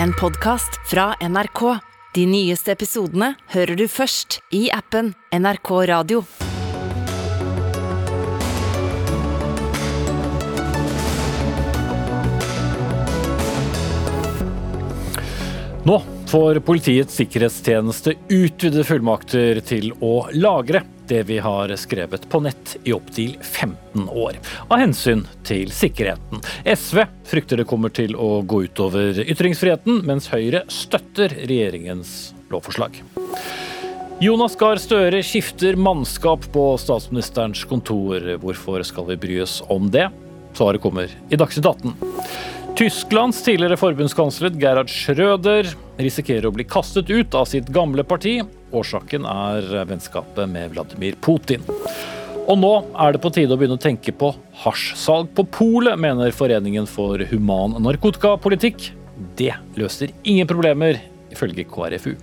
en podkast fra NRK. De nyeste episodene hører du først i appen NRK Radio. Nå får Politiets sikkerhetstjeneste utvidede fullmakter til å lagre det vi har skrevet på nett i opptil 15 år, av hensyn til sikkerheten. SV frykter det kommer til å gå utover ytringsfriheten, mens Høyre støtter regjeringens lovforslag. Jonas Gahr Støre skifter mannskap på statsministerens kontor. Hvorfor skal vi bry oss om det? Svaret kommer i Dagsnytt 18. Tysklands tidligere forbundskansler Gerhard Schrøder risikerer å bli kastet ut av sitt gamle parti. Årsaken er vennskapet med Vladimir Putin. Og nå er det på tide å begynne å tenke på hasjsalg på polet, mener Foreningen for human narkotikapolitikk. Det løser ingen problemer, ifølge KrFU.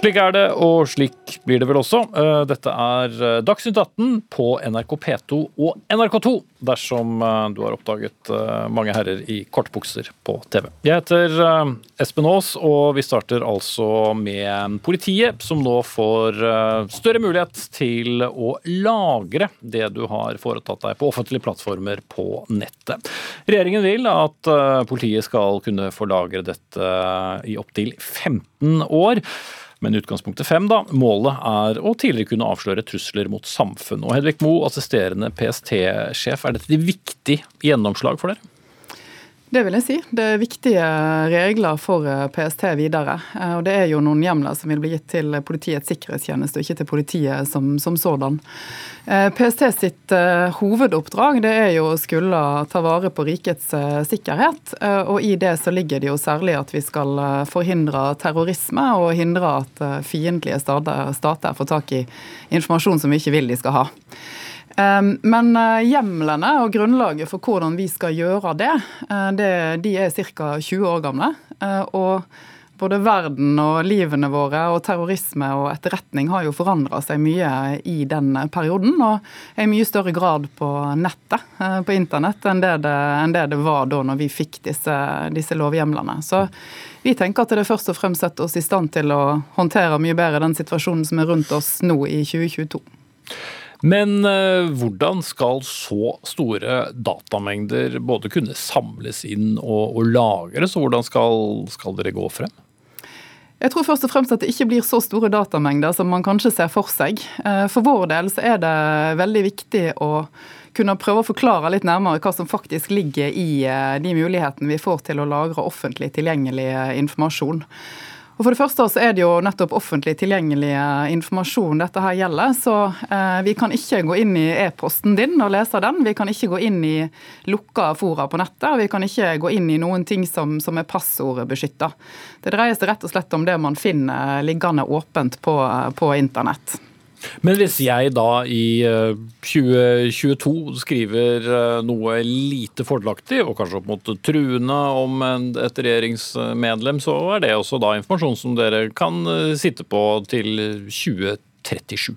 Slik er det, og slik blir det vel også. Eh, dette er eh, Dagsnytt 18 på NRK P2 og NRK2, dersom eh, du har oppdaget mange herrer i kortbukser på TV. Jeg heter Espen Aas, og vi starter altså med politiet, som nå får større mulighet til å lagre det du har foretatt deg på offentlige plattformer på nettet. Regjeringen vil at politiet skal kunne få lagre dette i opptil 15 år. Men utgangspunktet fem, da. Målet er å tidligere kunne avsløre trusler mot samfunn. Og Hedvig Moe, assisterende PST-sjef, er dette et viktig gjennomslag for dere? Det vil jeg si. Det er viktige regler for eh, PST videre. Eh, og det er jo noen hjemler som vil bli gitt til Politiets sikkerhetstjeneste, og ikke til politiet som, som sådan. Eh, PST sitt hovedoppdrag det er jo å skulle ta vare på rikets sikkerhet. Og i det så ligger det jo særlig at vi skal forhindre terrorisme og hindre at fiendtlige stater får tak i informasjon som vi ikke vil de skal ha. Ehm, men eh, hjemlene og grunnlaget for hvordan vi skal gjøre det, eh, det de er ca. 20 år gamle. Eh, og både verden og livene våre og terrorisme og etterretning har jo forandra seg mye i den perioden. Og i mye større grad på nettet, på internett, enn det det, enn det, det var da når vi fikk disse, disse lovhjemlene. Så vi tenker at det først og fremst setter oss i stand til å håndtere mye bedre den situasjonen som er rundt oss nå i 2022. Men eh, hvordan skal så store datamengder både kunne samles inn og, og lagres, og hvordan skal, skal dere gå frem? Jeg tror først og fremst at det ikke blir så store datamengder som man kanskje ser for seg. Eh, for vår del så er det veldig viktig å kunne prøve å forklare litt nærmere hva som faktisk ligger i eh, de mulighetene vi får til å lagre offentlig tilgjengelig informasjon. Og For det første så er det jo nettopp offentlig tilgjengelig informasjon dette her gjelder. Så eh, vi kan ikke gå inn i e-posten din og lese den. Vi kan ikke gå inn i lukka fora på nettet. Og vi kan ikke gå inn i noen ting som, som er passordbeskytta. Det dreier seg rett og slett om det man finner liggende åpent på, på internett. Men hvis jeg da i 2022 eh, skriver eh, noe lite fordelaktig, og kanskje opp mot truende om et regjeringsmedlem, så er det også da informasjon som dere kan eh, sitte på til 2037?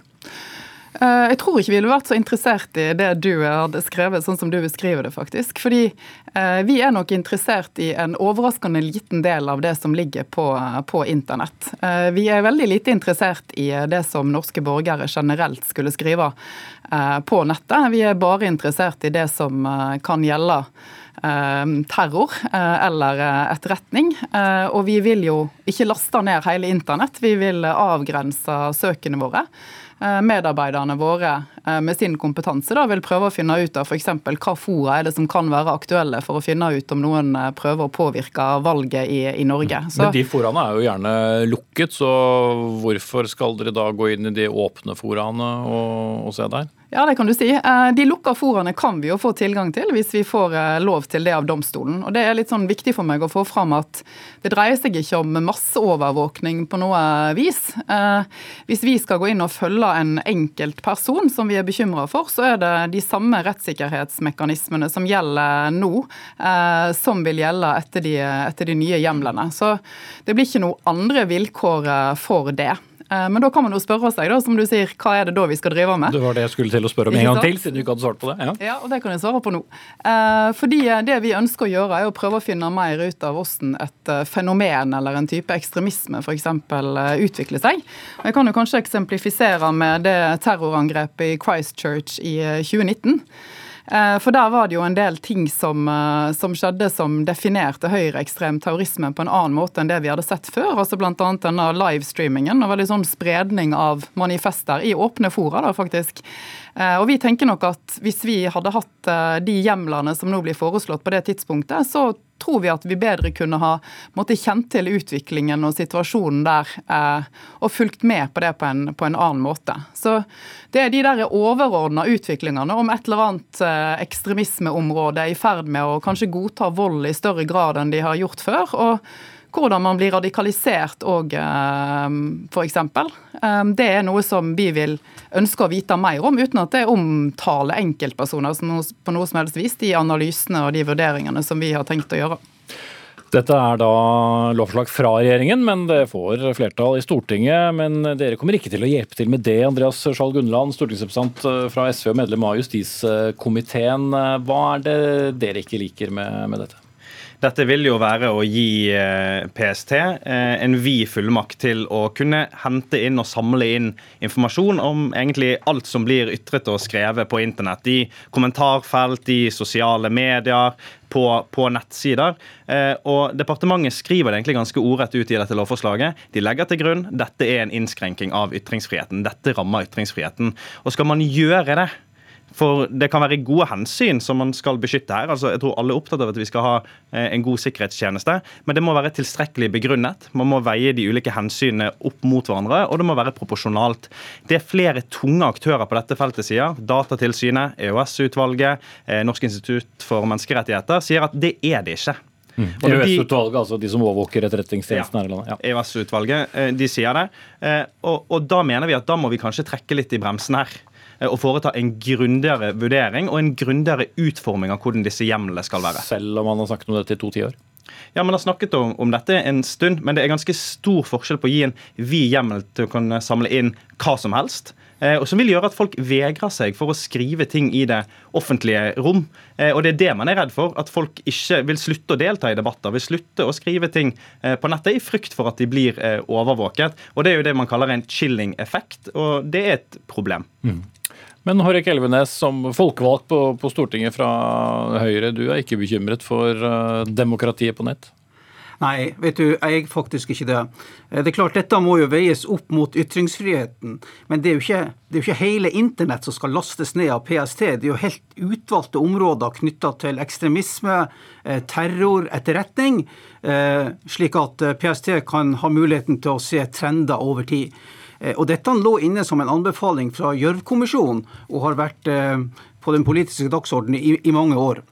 Eh, jeg tror ikke vi ville vært så interessert i det du hadde skrevet, sånn som du beskriver det, faktisk. Fordi eh, vi er nok interessert i en overraskende liten del av det som ligger på, på internett. Eh, vi er veldig lite interessert i det som norske borgere generelt skulle skrive på nettet. Vi er bare interessert i det som kan gjelde terror eller etterretning. Og vi vil jo ikke laste ned hele internett, vi vil avgrense søkene våre. Eh, medarbeiderne våre eh, med sin kompetanse da, vil prøve å finne ut av f.eks. hva fora er det som kan være aktuelle for å finne ut om noen eh, prøver å påvirke valget i, i Norge. Så, Men de foraene er jo gjerne lukket, så hvorfor skal dere da gå inn i de åpne foraene og, og se der? Ja, det kan du si. Eh, de lukka foraene kan vi jo få tilgang til hvis vi får eh, lov til det av domstolen. Og Det er litt sånn viktig for meg å få fram at det dreier seg ikke om masseovervåkning på noe vis. Eh, hvis vi skal gå inn og følge en enkelt person som vi er bekymra for, så er det de samme rettssikkerhetsmekanismene som gjelder nå, som vil gjelde etter de, etter de nye hjemlene. Så det blir ikke noe andre vilkår for det. Eh, men da kan man jo spørre seg, da, som du sier, hva er det da vi skal drive med? Det var det jeg skulle til å spørre om en gang til, siden du ikke hadde svart på det. Ja. ja, og det kan jeg svare på nå. Eh, fordi det vi ønsker å gjøre, er å prøve å finne mer ut av hvordan et fenomen eller en type ekstremisme f.eks. utvikler seg. Jeg kan jo kanskje eksemplifisere med det terrorangrepet i Christchurch i 2019. Eh, for der var det jo en del ting som, eh, som skjedde som definerte høyreekstrem terrorisme på en annen måte enn det vi hadde sett før. altså Bl.a. denne livestreamingen og veldig sånn spredning av manifester i åpne fora, da faktisk. Eh, og vi tenker nok at hvis vi hadde hatt de hjemlene som nå blir foreslått på det tidspunktet, så tror vi at vi bedre kunne ha måtte kjent til utviklingen og situasjonen der eh, og fulgt med på det på en, på en, annen måte. Så det er de der overordna utviklingene om et eller annet eh, ekstremismeområde er i ferd med å kanskje godta vold i større grad enn de har gjort før. og hvordan man blir radikalisert òg, eh, f.eks. Eh, det er noe som vi vil ønske å vite mer om, uten at det omtaler enkeltpersoner på noe som helst vis, de analysene og de vurderingene som vi har tenkt å gjøre. Dette er da lovforslag fra regjeringen, men det får flertall i Stortinget. Men dere kommer ikke til å hjelpe til med det. Andreas Skjalg Gundeland, stortingsrepresentant fra SV og medlem av justiskomiteen. Hva er det dere ikke liker med, med dette? Dette vil jo være å gi eh, PST eh, en vid fullmakt til å kunne hente inn og samle inn informasjon om egentlig alt som blir ytret og skrevet på internett. I kommentarfelt, i sosiale medier, på, på nettsider. Eh, og Departementet skriver det egentlig ganske ordrett ut i dette lovforslaget. De legger til grunn dette er en innskrenking av ytringsfriheten. Dette rammer ytringsfriheten. Og skal man gjøre det, for det kan være gode hensyn som man skal beskytte her. Altså, jeg tror alle er opptatt av at vi skal ha eh, en god sikkerhetstjeneste, men det må være tilstrekkelig begrunnet. Man må veie de ulike hensynene opp mot hverandre, og det må være proporsjonalt. Det er flere tunge aktører på dette feltet sier. Datatilsynet, EOS-utvalget, eh, Norsk institutt for menneskerettigheter sier at det er det ikke. Mm. EØS-utvalget, altså de som overvåker etterretningstjenesten her i landet. Ja. EOS-utvalget, eh, de sier det. Og, og da mener vi at da må vi kanskje trekke litt i bremsen her. Eh, å foreta en grundigere vurdering og en grundigere utforming av hvordan disse hjemlene skal være. Selv om man har snakket om dette i to tiår? Ja, Man har snakket om, om, dette en stund, men det er ganske stor forskjell på å gi en vid hjemmel til å kunne samle inn hva som helst. Eh, og som vil gjøre at folk vegrer seg for å skrive ting i det offentlige rom. Eh, og det er det man er redd for, at folk ikke vil slutte å delta i debatter, vil slutte å skrive ting eh, på nettet i frykt for at de blir overvåket. Og det er jo det man kaller en chilling-effekt, og det er et problem. Mm. Men Hårek Elvenes, som folkevalgt på, på, Stortinget fra Høyre, du er ikke bekymret for demokratiet på nett? Nei, vet du, jeg faktisk ikke det. Eh, det er klart, Dette må jo veies opp mot ytringsfriheten. Men det er jo ikke, det er jo ikke hele internett som skal lastes ned av PST. Det er jo helt utvalgte områder knytta til ekstremisme, eh, terror, etterretning. Slik at PST kan ha muligheten til å se trender over tid. Eh, og Dette lå inne som en anbefaling fra Gjørv-kommisjonen og har vært eh, på den politiske dagsordenen i, i mange år.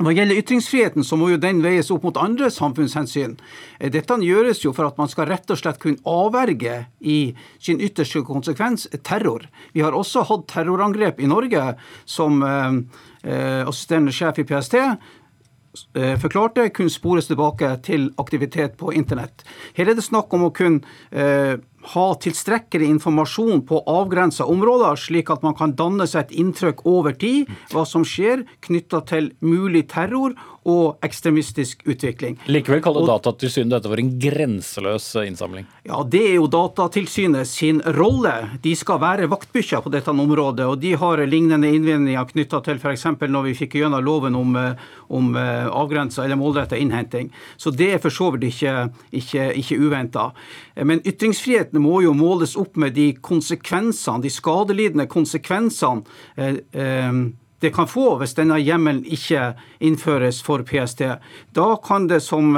Hva gjelder ytringsfriheten, så må jo den veies opp mot andre samfunnshensyn. Eh, dette gjøres jo for at man skal rett og slett kunne avverge i sin ytterste konsekvens terror. Vi har også hatt terrorangrep i Norge, som eh, assisterende sjef i PST Eh, forklarte, kunne spores tilbake til aktivitet på internett. Her er det snakk om å kunne eh, ha tilstrekkelig informasjon på avgrensa områder, slik at man kan danne seg et inntrykk over tid hva som skjer knytta til mulig terror og ekstremistisk utvikling. Likevel kaller Datatilsynet dette for en grenseløs innsamling? Ja, det er jo Datatilsynet sin rolle. De skal være vaktbikkjer på dette området. Og de har lignende innvendinger knytta til f.eks. når vi fikk gjennom loven om, eh, om eh, avgrensa eller målretta innhenting. Så det er for så vidt ikke, ikke, ikke uventa. Men ytringsfriheten må jo måles opp med de konsekvensene, de skadelidende konsekvensene eh, eh, det kan få hvis denne hjemmelen ikke innføres for PST. Da kan det, som,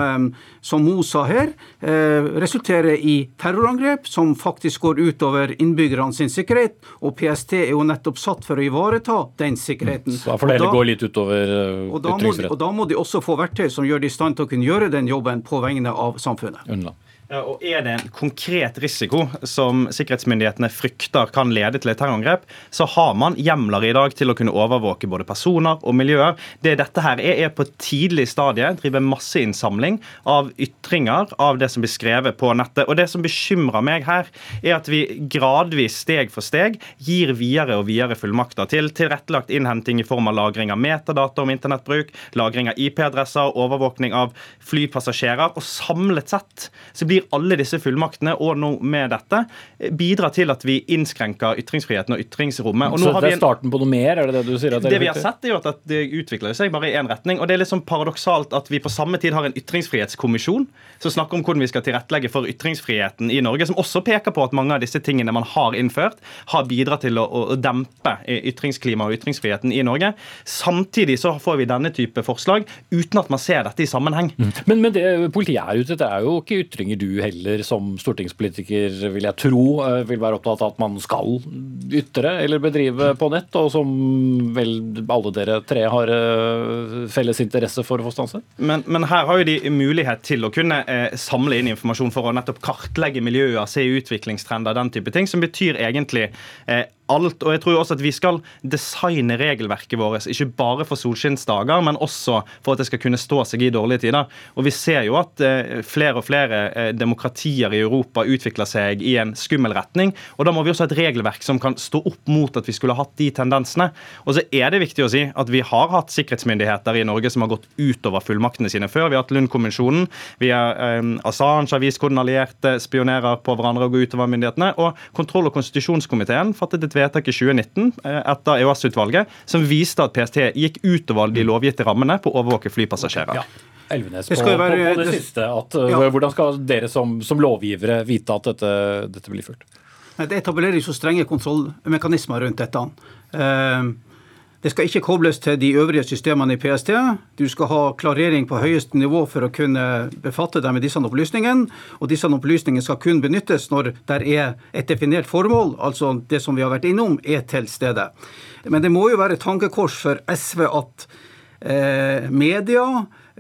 som Mo sa her, eh, resultere i terrorangrep som faktisk går utover innbyggerne sin sikkerhet. Og PST er jo nettopp satt for å ivareta den sikkerheten. Så da får det heller gå litt utover da, må, og da må de også få verktøy som gjør de i stand til å kunne gjøre den jobben på vegne av samfunnet. Unnland. Og Er det en konkret risiko som sikkerhetsmyndighetene frykter kan lede til et terrorangrep, så har man hjemler i dag til å kunne overvåke både personer og miljøer. Det dette her er, er på tidlig stadie drive masseinnsamling av ytringer av det som blir skrevet på nettet. Og Det som bekymrer meg her, er at vi gradvis, steg for steg, gir videre og videre fullmakter til tilrettelagt innhenting i form av lagring av metadata om internettbruk, lagring av IP-adresser, overvåkning av flypassasjerer. Og samlet sett så blir alle disse fullmaktene, og nå med dette, bidrar til at vi innskrenker ytringsfriheten og ytringsrommet. Og så det er starten på noe mer? er Det det du sier? det, det vi har sett, er jo at det utvikler seg bare i én retning. og Det er litt sånn paradoksalt at vi på samme tid har en ytringsfrihetskommisjon som snakker om hvordan vi skal tilrettelegge for ytringsfriheten i Norge, som også peker på at mange av disse tingene man har innført, har bidratt til å, å dempe ytringsklimaet og ytringsfriheten i Norge. Samtidig så får vi denne type forslag uten at man ser dette i sammenheng. Mm. Men, men det politiet er ute etter, er jo ikke ytringer du heller som stortingspolitiker vil jeg tro eh, vil være opptatt av at man skal ytre eller bedrive på nett, og som vel alle dere tre har eh, felles interesse for å få stanset? Men, men, her har jo de mulighet til å kunne eh, samle inn informasjon for å nettopp kartlegge miljøer, se utviklingstrender, den type ting, som betyr egentlig alt. Og jeg tror også at vi skal designe regelverket vårt ikke bare for solskinnsdager, men også for at det skal kunne stå seg i dårlige tider. Og vi ser jo at eh, flere og flere eh, demokratier i Europa utvikler seg i en skummel retning. Og da må vi også ha et regelverk som kan stå opp mot at vi skulle hatt de tendensene. Og så er det viktig å si at vi har hatt sikkerhetsmyndigheter i Norge som har gått utover fullmaktene sine før. Vi har hatt Lund-kommisjonen. Vi har eh, Assange har vist hvordan allierte spionerer på hverandre og går utover myndighetene. Og kontroll- og konstitusjonskomiteen fattet et vedtak i 2019 eh, etter EOS-utvalget som viste at PST gikk utover de lovgitte rammene på å overvåke flypassasjerer. Ja. Elvenes, på, være, på, på, det siste. At, ja. Hvordan skal dere som, som lovgivere vite at dette, dette blir fulgt? Det etableres så strenge kontrollmekanismer rundt dette. Uh, det skal ikke kobles til de øvrige systemene i PST. Du skal ha klarering på høyeste nivå for å kunne befatte deg med disse opplysningene. Og disse opplysningene skal kun benyttes når det er et definert formål, altså det som vi har vært innom, er til stede. Men det må jo være et tankekors for SV at eh, media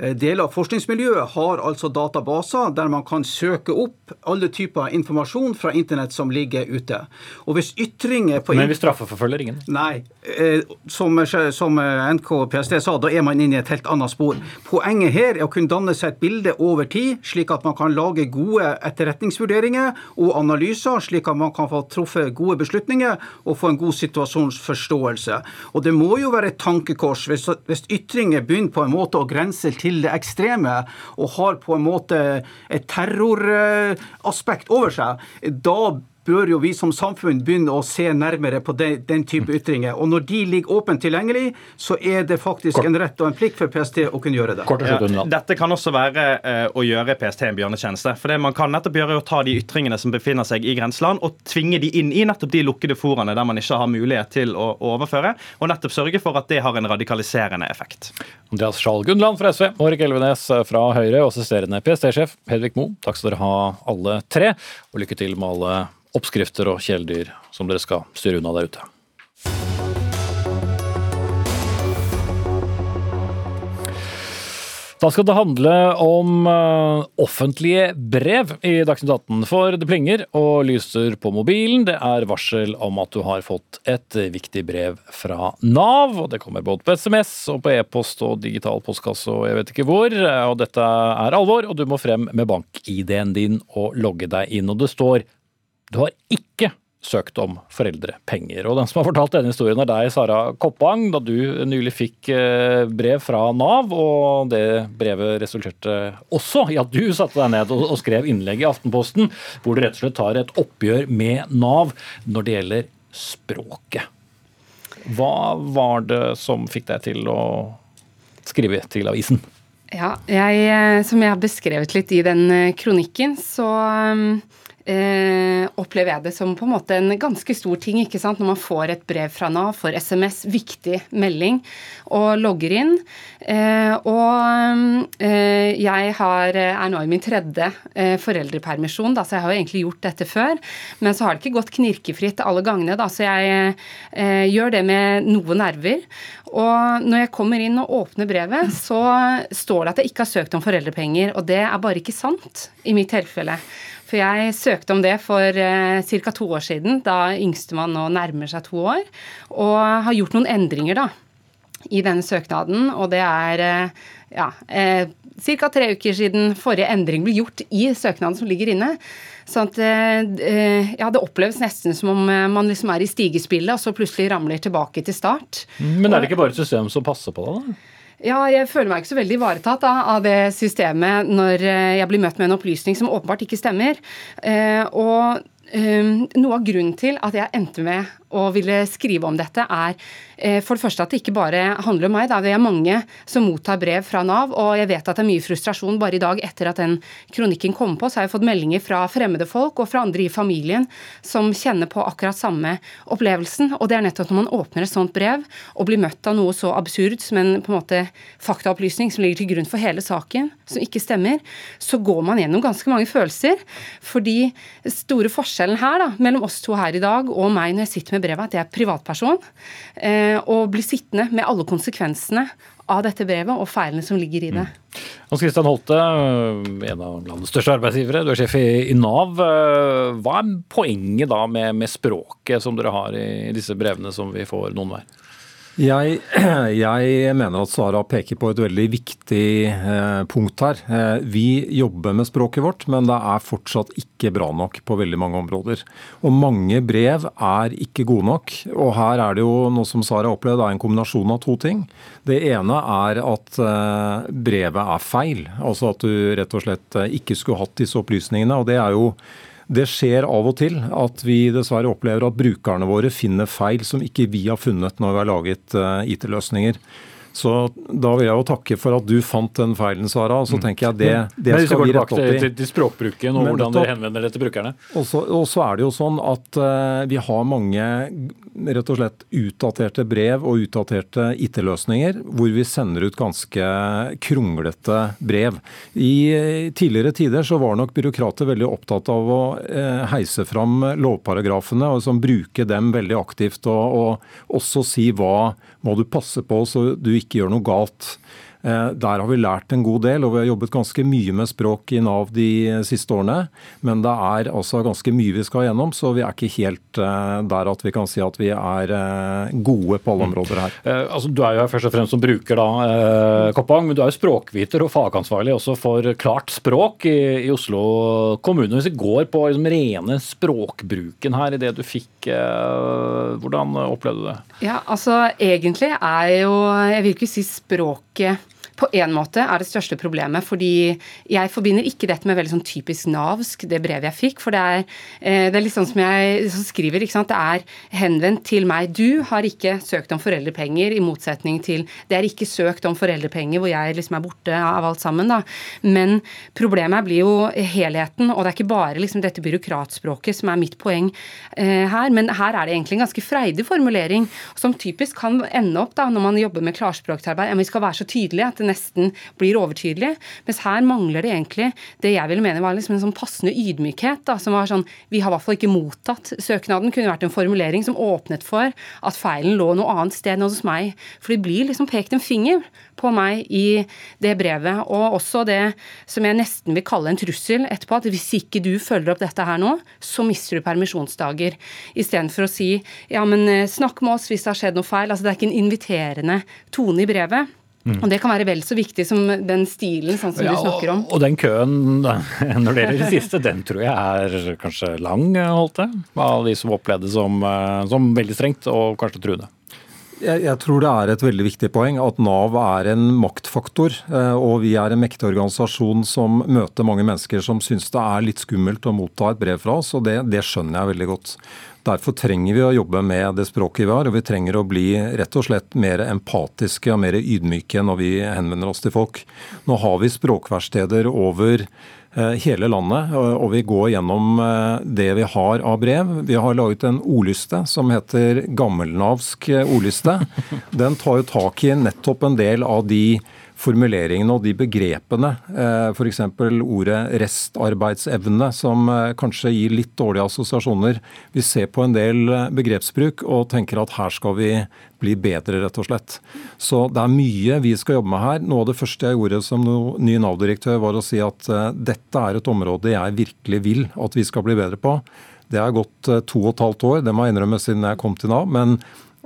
deler av forskningsmiljøet har altså databaser der man kan søke opp alle typer informasjon fra internett som ligger ute. Og hvis ytringer på Men vi straffeforfølger ingen? Nei. Eh, som, som NK og PST sa, da er man inne i et helt annet spor. Poenget her er å kunne danne seg et bilde over tid, slik at man kan lage gode etterretningsvurderinger og analyser, slik at man kan få truffet gode beslutninger og få en god situasjonsforståelse. Og det må jo være et tankekors hvis, hvis ytringer begynner på en måte å grense til det ekstreme og har på en måte et terroraspekt over seg, da bør jo vi som samfunn begynne å se nærmere på den, den type ytringer. Og når de ligger åpent tilgjengelig, så er det faktisk Kort. en rett og en plikt for PST å kunne gjøre det. Ja, dette kan også være uh, å gjøre PST en bjørnetjeneste. For det man kan nettopp gjøre er å ta de ytringene som befinner seg i grenseland, og tvinge de inn i nettopp de lukkede foraene der man ikke har mulighet til å, å overføre, og nettopp sørge for at det har en radikaliserende effekt. Andreas Skjalg Gundland fra SV, Hårek Elvenes fra Høyre og assisterende PST-sjef Hedvig Moe. Takk skal dere ha alle tre, og lykke til med alle oppskrifter og kjæledyr som dere skal styre unna der ute. Da skal det handle om uh, offentlige brev i Dagsnytt 18. For det plinger og lyser på mobilen. Det er varsel om at du har fått et viktig brev fra Nav. og Det kommer både på SMS og på e-post og digital postkasse og jeg vet ikke hvor. Og dette er alvor, og du må frem med bank-ID-en din og logge deg inn. Og det står du har ikke søkt om foreldrepenger. Og den som har fortalt denne historien er deg, Sara Koppang, da du nylig fikk eh, brev fra Nav. Og det brevet resulterte også i at du satte deg ned og skrev innlegg i Aftenposten, hvor du rett og slett tar et oppgjør med Nav når det gjelder språket. Hva var det som fikk deg til å skrive til avisen? Ja, jeg, eh, Som jeg har beskrevet litt i den eh, kronikken, så eh, opplever jeg det som på en måte en ganske stor ting ikke sant? når man får et brev fra Nav, får SMS, viktig melding, og logger inn. Eh, og eh, jeg har, er nå i min tredje eh, foreldrepermisjon, da, så jeg har jo egentlig gjort dette før. Men så har det ikke gått knirkefritt alle gangene, da, så jeg eh, gjør det med noe nerver. Og når jeg kommer inn og åpner brevet, så står det at jeg ikke har søkt om foreldrepenger, og det er bare ikke sant i mitt tilfelle. For jeg søkte om det for eh, ca. to år siden, da yngstemann nå nærmer seg to år, og har gjort noen endringer da i denne søknaden, og det er eh, ja, eh, ca. tre uker siden forrige endring ble gjort i søknaden som ligger inne. Så at, eh, ja, det oppleves nesten som om eh, man liksom er i stigespillet, og så plutselig ramler tilbake til start. Men er det ikke bare et system som passer på det? da? Ja, jeg føler meg ikke så veldig ivaretatt av det systemet når eh, jeg blir møtt med en opplysning som åpenbart ikke stemmer. Eh, og eh, noe av grunnen til at jeg endte med å ville skrive om dette, er Eh, for det første at det ikke bare handler om meg. Det er mange som mottar brev fra Nav, og jeg vet at det er mye frustrasjon. Bare i dag etter at den kronikken kom på, så har jeg fått meldinger fra fremmede folk og fra andre i familien som kjenner på akkurat samme opplevelsen. Og det er nettopp når man åpner et sånt brev og blir møtt av noe så absurd som en på en måte faktaopplysning som ligger til grunn for hele saken, som ikke stemmer, så går man gjennom ganske mange følelser. Fordi store forskjellen her da, mellom oss to her i dag og meg når jeg sitter med brevet, at jeg er privatperson. Eh, og blir sittende med alle konsekvensene av dette brevet og feilene som ligger i det. Mm. Hans Christian Holte, en av landets største arbeidsgivere, du er sjef i Nav. Hva er poenget da med, med språket som dere har i disse brevene som vi får noen hver? Jeg, jeg, mener at Sara peker på et veldig viktig eh, punkt her. Eh, vi jobber med språket vårt, men det er fortsatt ikke bra nok på veldig mange områder. Og mange brev er ikke gode nok. Og her er det jo noe som Sara har opplevd, er en kombinasjon av to ting. Det ene er at eh, brevet er feil. Altså at du rett og slett eh, ikke skulle hatt disse opplysningene. og det er jo det skjer av og til at vi dessverre opplever at brukerne våre finner feil som ikke vi har funnet når vi har laget eh, IT-løsninger. Så da vil jeg jo takke for at du fant den feilen, Sara. Og så mm. tenker jeg det, det skal vi rette opp i. Til, til språkbruken og hvordan dere henvender det til brukerne. Og så, er det jo sånn at uh, vi har mange rett og slett utdaterte brev og utdaterte IT-løsninger, hvor vi sender ut ganske kronglete brev. I eh, tidligere tider så var nok byråkrater veldig opptatt av å uh, heise fram lovparagrafene og liksom bruke dem veldig aktivt, og, og også si hva må du passe på så du ikke gjør noe galt. Eh, der har vi lært en god del, og vi har jobbet ganske mye med språk i Nav de siste årene. Men det er altså ganske mye vi skal gjennom, så vi er ikke helt eh, der at vi kan si at vi er eh, gode på alle områder her. Mm. Altså, du er jo her først og fremst som bruker, da, Koppang, men du er jo språkviter og fagansvarlig også for klart språk i, i Oslo kommune. Hvis vi går på liksom, rene språkbruken her i det du fikk, hvordan opplevde du det? Ja, altså Egentlig er jo Jeg vil ikke si språket på en måte er det største problemet. Fordi jeg forbinder ikke dette med veldig sånn typisk navsk, det brevet jeg fikk. For det er, eh, det er litt sånn som jeg skriver, ikke sant. Det er henvendt til meg. Du har ikke søkt om foreldrepenger, i motsetning til Det er ikke søkt om foreldrepenger hvor jeg liksom er borte av alt sammen, da. Men problemet blir jo helheten, og det er ikke bare liksom dette byråkratspråket som er mitt poeng eh, her. Men her er det egentlig en ganske freidig formulering, som typisk kan ende opp da, når man jobber med klarspråksarbeid, at vi skal være så tydelige at det nesten blir overtydelig. Mens her mangler det egentlig det jeg ville mene var liksom en sånn passende ydmykhet. Da, som var sånn Vi har i hvert fall ikke mottatt søknaden. Kunne vært en formulering som åpnet for at feilen lå noe annet sted enn hos meg. For det blir liksom pekt en finger på meg i det brevet. Og også det som jeg nesten vil kalle en trussel etterpå, at hvis ikke du følger opp dette her nå, så mister du permisjonsdager. Istedenfor å si ja, men eh, snakk med oss hvis det har skjedd noe feil. Altså det er ikke en inviterende tone i brevet. Mm. Og Det kan være vel så viktig som den stilen sånn som ja, du snakker om. Og, og den køen når det gjelder det siste, den tror jeg er kanskje lang, holdt jeg, Av de som opplevde det som, eh, som veldig strengt og kanskje truende. Jeg, jeg, tror det er et veldig viktig poeng at Nav er en maktfaktor. Eh, og vi er en mektig organisasjon som møter mange mennesker som syns det er litt skummelt å motta et brev fra oss, og det, det skjønner jeg veldig godt. Derfor trenger vi å jobbe med det språket vi har, og vi trenger å bli rett og slett mer empatiske og mer ydmyke når vi henvender oss til folk. Nå har vi språkverksteder over Eh, hele landet, og vi går gjennom eh, det vi har av brev. Vi har laget en ordliste som heter Gammelnavsk eh, ordliste. Den tar jo tak i nettopp en del av de formuleringene og de begrepene, f.eks. ordet restarbeidsevne, som kanskje gir litt dårlige assosiasjoner. Vi ser på en del begrepsbruk og tenker at her skal vi bli bedre, rett og slett. Så det er mye vi skal jobbe med her. Noe av det første jeg gjorde som ny Nav-direktør, var å si at dette er et område jeg virkelig vil at vi skal bli bedre på. Det har gått to og et halvt år, det må jeg innrømme siden jeg kom til Nav. men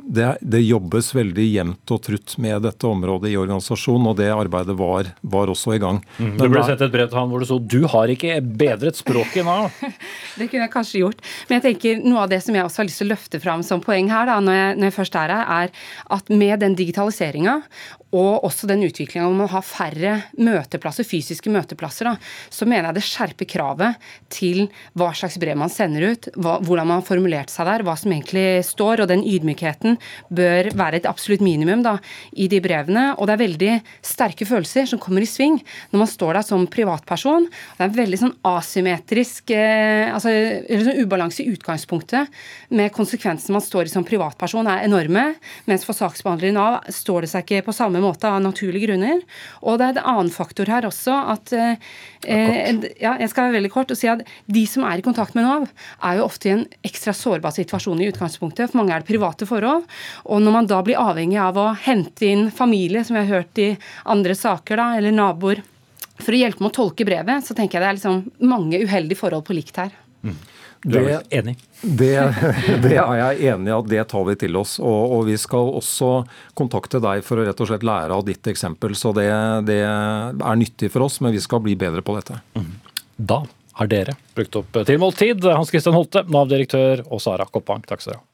det, det, jobbes veldig jevnt og trutt med dette området i organisasjonen, og det arbeidet var, var også i gang. Mm. Det ble sett et brev til han hvor det sto 'du har ikke bedret språket nå'. det kunne jeg kanskje gjort. Men jeg tenker noe av det som jeg også har lyst til å løfte fram som poeng her, da, når, jeg, når jeg først er her, er at med den digitaliseringa og også den utviklinga om å ha færre møteplasser, fysiske møteplasser, da, så mener jeg det skjerper kravet til hva slags brev man sender ut, hva, hvordan man har formulert seg der, hva som egentlig står, og den ydmykheten bør være et absolutt minimum da, i de brevene. Og det er veldig sterke følelser som kommer i sving når man står der som privatperson. Det er en veldig sånn asymmetrisk eh, altså, sånn ubalanse i utgangspunktet med konsekvensene man står i som privatperson er enorme, mens for saksbehandler i Nav står det seg ikke på samme måte av naturlige grunner. Og det er en annen faktor her også at eh, ja, jeg skal være veldig kort og si at De som er i kontakt med Nav, er jo ofte i en ekstra sårbar situasjon i utgangspunktet. For mange er det private forhold. Og når man da blir avhengig av å hente inn familie, som vi har hørt i andre saker, da, eller naboer, for å hjelpe med å tolke brevet, så tenker jeg det er liksom mange uheldige forhold på likt her. Mm. Du er enig? Det, det, er jeg enig i at det tar vi til oss. Og, og, vi skal også kontakte deg for å rett og slett lære av ditt eksempel. Så det, det er nyttig for oss, men vi skal bli bedre på dette. Mm. Da har dere brukt opp tilmålt tid. Hans Christian Holte, Nav-direktør, og Sara Koppang, takk skal dere ha.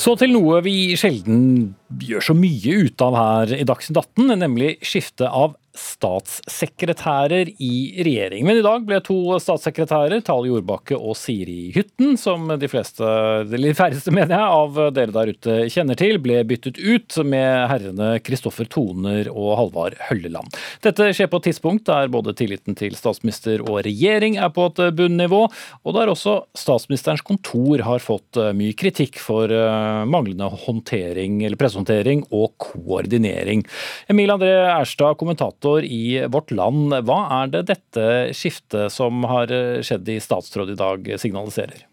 Så til noe vi sjelden gjør så mye ut av her i Dagsnytt 18, nemlig skifte av statssekretærer i regjering. Men i dag ble to statssekretærer, Tale Jordbakke og Siri Hytten, som de fleste, eller færreste mener jeg, av dere der ute kjenner til, ble byttet ut med herrene Kristoffer Toner og Halvard Hølleland. Dette skjer på et tidspunkt der både tilliten til statsminister og regjering er på et bunnivå, og der også statsministerens kontor har fått mye kritikk for eh, manglende håndtering, eller pressehåndtering og koordinering. Emil André Erstad, kommentator kommentator i Vårt Land. Hva er det dette skiftet som har skjedd i statsråd i dag, signaliserer?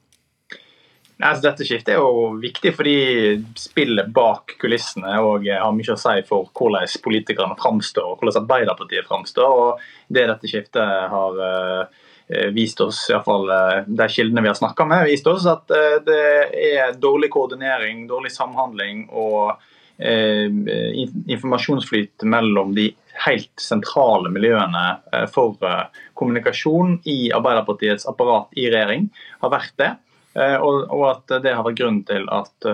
Altså, dette skiftet er jo viktig fordi spillet bak kulissene og har mye å si for hvordan politikerne framstår og hvordan Arbeiderpartiet framstår. og Det dette skiftet har uh, vist oss, uh, eh, de kildene vi har snakka med, vist oss at det er dårlig koordinering, dårlig samhandling og informasjonsflyt mellom de helt sentrale miljøene eh, for eh, kommunikasjon i Arbeiderpartiets apparat i regjering har vært det. Eh, og at det har vært grunnen til at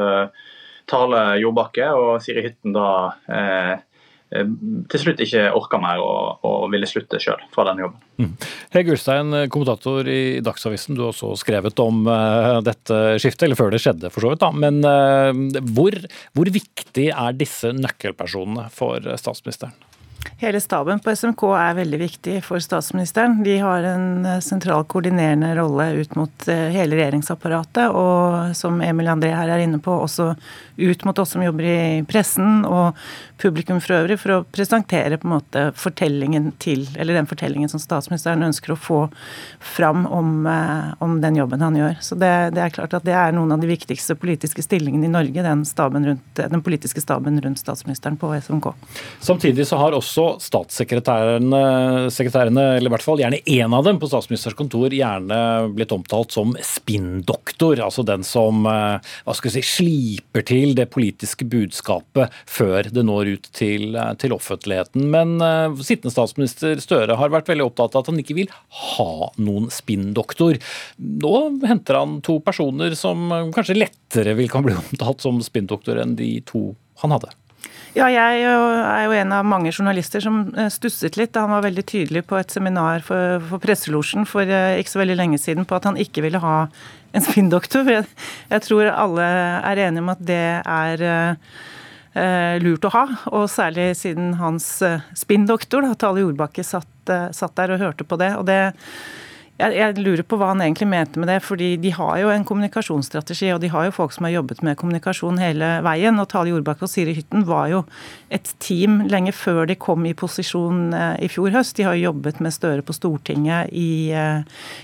Tale Jordbakke og Siri Hytten da til slutt ikke orka mer og, og ville slutte sjøl fra den jobben. Mm. Hege Ulstein, kommentator i Dagsavisen. Du har også skrevet om uh, dette skiftet, eller før det skjedde for så vidt. da. Men hvor, hvor viktig er disse nøkkelpersonene for statsministeren? Hele staben på SMK er veldig viktig for statsministeren. De har en eh, sentral koordinerende rolle ut mot eh, hele regjeringsapparatet, og som Emil André her er inne på, også ut mot oss som jobber i pressen og publikum for øvrig, for å presentere på en måte fortellingen til, eller den fortellingen som statsministeren ønsker å få fram om, eh, om den jobben han gjør. Så det, det, er klart at det er noen av de viktigste politiske stillingene i Norge, den, rundt, den politiske staben rundt statsministeren på SMK. Samtidig så har også statssekretærene, eller i hvert fall gjerne én av dem på statsministers kontor, gjerne blitt omtalt som spinndoktor. Altså den som eh, hva skal si, sliper til det politiske budskapet før det når ut til, eh, til offentligheten. Men uh, sittende statsminister Støre har vært veldig opptatt av at han ikke vil ha noen spinndoktor. Nå henter han to personer som kanskje lettere vil kan bli omtalt som spinndoktor enn de to han hadde. Ja, jeg er jo en av mange journalister som eh, stusset litt. da Han var veldig tydelig på et seminar for, for Presselosjen for eh, ikke så veldig lenge siden på at han ikke ville ha en spinndoktor. Jeg, jeg tror alle er enige om at det er uh, lurt å ha, og særlig siden hans spinndoktor, Tale Jordbakke, satt, satt der og hørte på det. og det jeg, jeg, lurer på hva han egentlig mente med det. fordi De har jo en kommunikasjonsstrategi, og de har jo folk som har jobbet med kommunikasjon hele veien. og Tale Jordbakke og Siri Hytten var jo et team lenge før de kom i posisjon eh, i fjor høst. De har jo jobbet med Støre på Stortinget i, eh,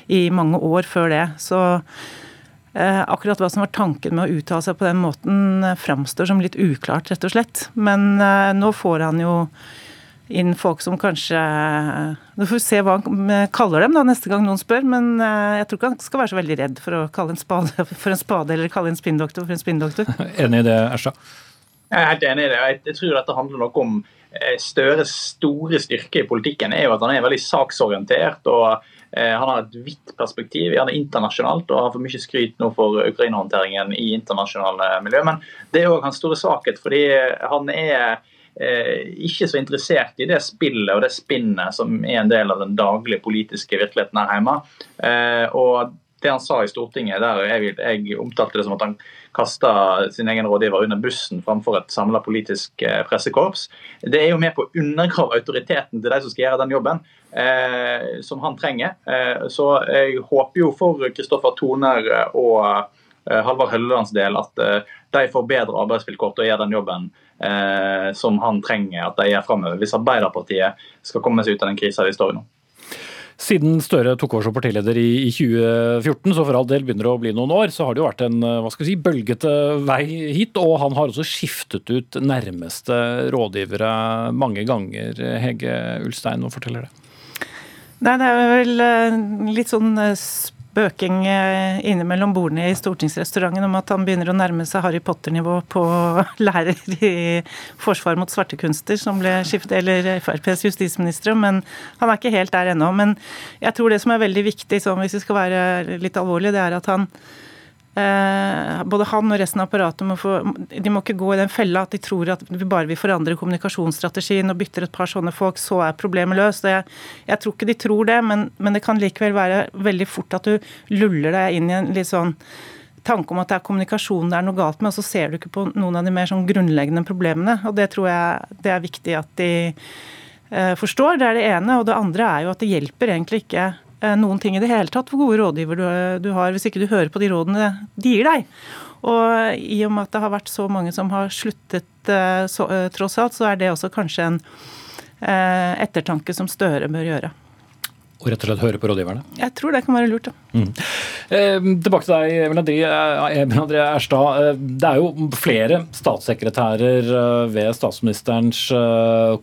i mange år før det. Så eh, akkurat hva som var tanken med å uttale seg på den måten, framstår som litt uklart, rett og slett. Men nå får han jo inn folk som kanskje Du får se hva han kaller dem da neste gang noen spør, men eh, jeg tror ikke han skal være så veldig redd for å kalle en spade for en spade, eller kalle en spinndoktor for en spinndoktor. Enig i det, Ersta? Jeg er helt enig i det. Jeg tror dette handler noe om eh, Støres store styrke i politikken er jo at han er veldig saksorientert. og eh, han har et vidt perspektiv, gjerne internasjonalt, og har for mye skryt nå for Ukraina-håndteringen i internasjonale miljø. Men det er òg hans store svakhet, fordi han er Eh, ikke så interessert i det spillet og det spinnet som er en del av den daglige politiske virkeligheten her hjemme. Eh, og det han sa i Stortinget, der jeg, jeg omtalte det som at han kasta sin egen rådgiver under bussen framfor et samla politisk eh, pressekorps, det er jo med på å undergrave autoriteten til de som skal gjøre den jobben. Eh, som han trenger. Eh, så jeg håper jo for Kristoffer Toner og eh, Halvard Høllelands del at de får bedre arbeidsvilkår til å gjøre den jobben eh, som han trenger at de gjør framover, hvis Arbeiderpartiet skal komme seg ut av den krisa vi står i nå. Siden Støre tok over som partileder i 2014, så for all del begynner det å bli noen år, så har det jo vært en hva skal vi si, bølgete vei hit. Og han har også skiftet ut nærmeste rådgivere mange ganger. Hege Ulstein, hva forteller det? Nei, Det er vel eh, litt sånn eh, spøking eh, innimellom bordene i stortingsrestauranten om at han begynner å nærme seg Harry Potter-nivå på lærer i forsvar mot svarte kunster, som ble skiftet, eller FrPs justisminister, men han er ikke helt der ennå. Men jeg tror det som er veldig viktig, hvis vi skal være litt alvorlige, det er at han både han og resten av apparatet må få De må ikke gå i den fella at de tror at vi bare vil forandre kommunikasjonsstrategien og bytter et par sånne folk, så er problemet løst. Jeg, jeg, tror ikke de tror det, men, men, det kan likevel være veldig fort at du luller deg inn i en litt sånn tanke om at det er kommunikasjon det er noe galt med, og så ser du ikke på noen av de mer sånn grunnleggende problemene. Og det tror jeg det er viktig at de eh, forstår. Det er det ene. Og det andre er jo at det hjelper egentlig ikke Eh, noen ting i det hele tatt hvor gode rådgiver du, du har, hvis ikke du hører på de rådene de gir deg. Og i og med at det har vært så mange som har sluttet eh, så, eh, tross alt, så er det også kanskje en ettertanke som Støre bør gjøre. Og rett og slett høre på rådgiverne? Jeg tror det kan være lurt. Ja. Mm. Eh, tilbake til deg, Emil André Erstad. Det er jo flere statssekretærer ved statsministerens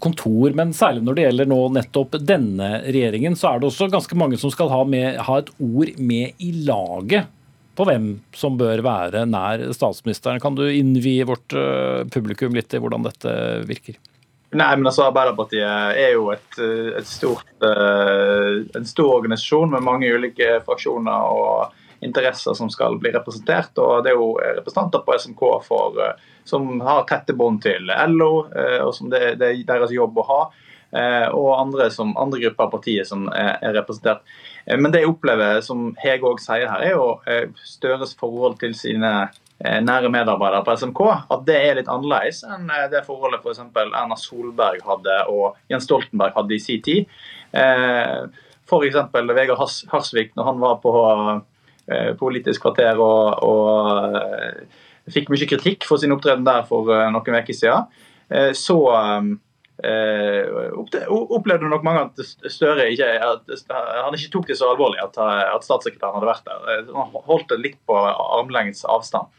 kontor. Men særlig når det gjelder nå nettopp denne regjeringen, så er det også ganske mange som skal ha, med, ha et ord med i laget på hvem som bør være nær statsministeren. Kan du innvie vårt publikum litt i hvordan dette virker? Nei, men altså Arbeiderpartiet er jo et, et stort, uh, en stor organisasjon med mange ulike fraksjoner og interesser som skal bli representert. og Det er jo representanter på SMK for, uh, som har tette bånd til LO, og som det, det, er deres jobb å ha. Og andre, som, andre grupper av partiet som er, er representert. Men det jeg opplever, som Hege òg sier her, er jo Støres forhold til sine Eh, nære medarbeidere på SMK, at det er litt annerledes enn eh, det forholdet f.eks. For Erna Solberg hadde og Jens Stoltenberg hadde i sin tid. Eh, f.eks. Vegard Harsvik, når han var på Politisk kvarter og, og fikk mye kritikk for sin opptreden der for noen uker siden, så opplevde nok mange at Støre ikke, at han ikke tok det så alvorlig at, at statssekretæren hadde vært der. Han holdt det litt på armlengdes avstand.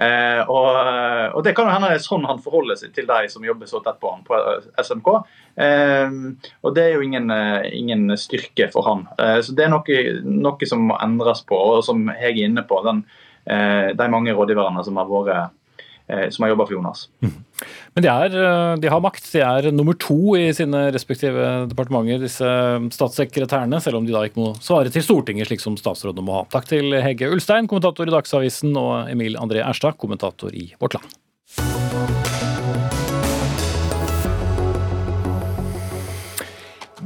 Eh, og, eh, og, Det kan jo hende det er sånn han forholder seg til de som jobber så tett på han på eh, SMK. Eh, og Det er jo ingen, eh, ingen styrke for han. Eh, så Det er noe, noe, som må endres på, og som jeg er inne på. Den, de mange rådgiverne som har vært Eh, som har jobba for Jonas. Mm. Men de, er, eh, de, har makt. De er nummer to i sine respektive departementer, disse statssekretærene, selv om de da ikke må svare til Stortinget, slik som statsrådene må ha. Takk til Hege Ulstein, kommentator i Dagsavisen, og Emil André Erstad, kommentator i Vårt Land.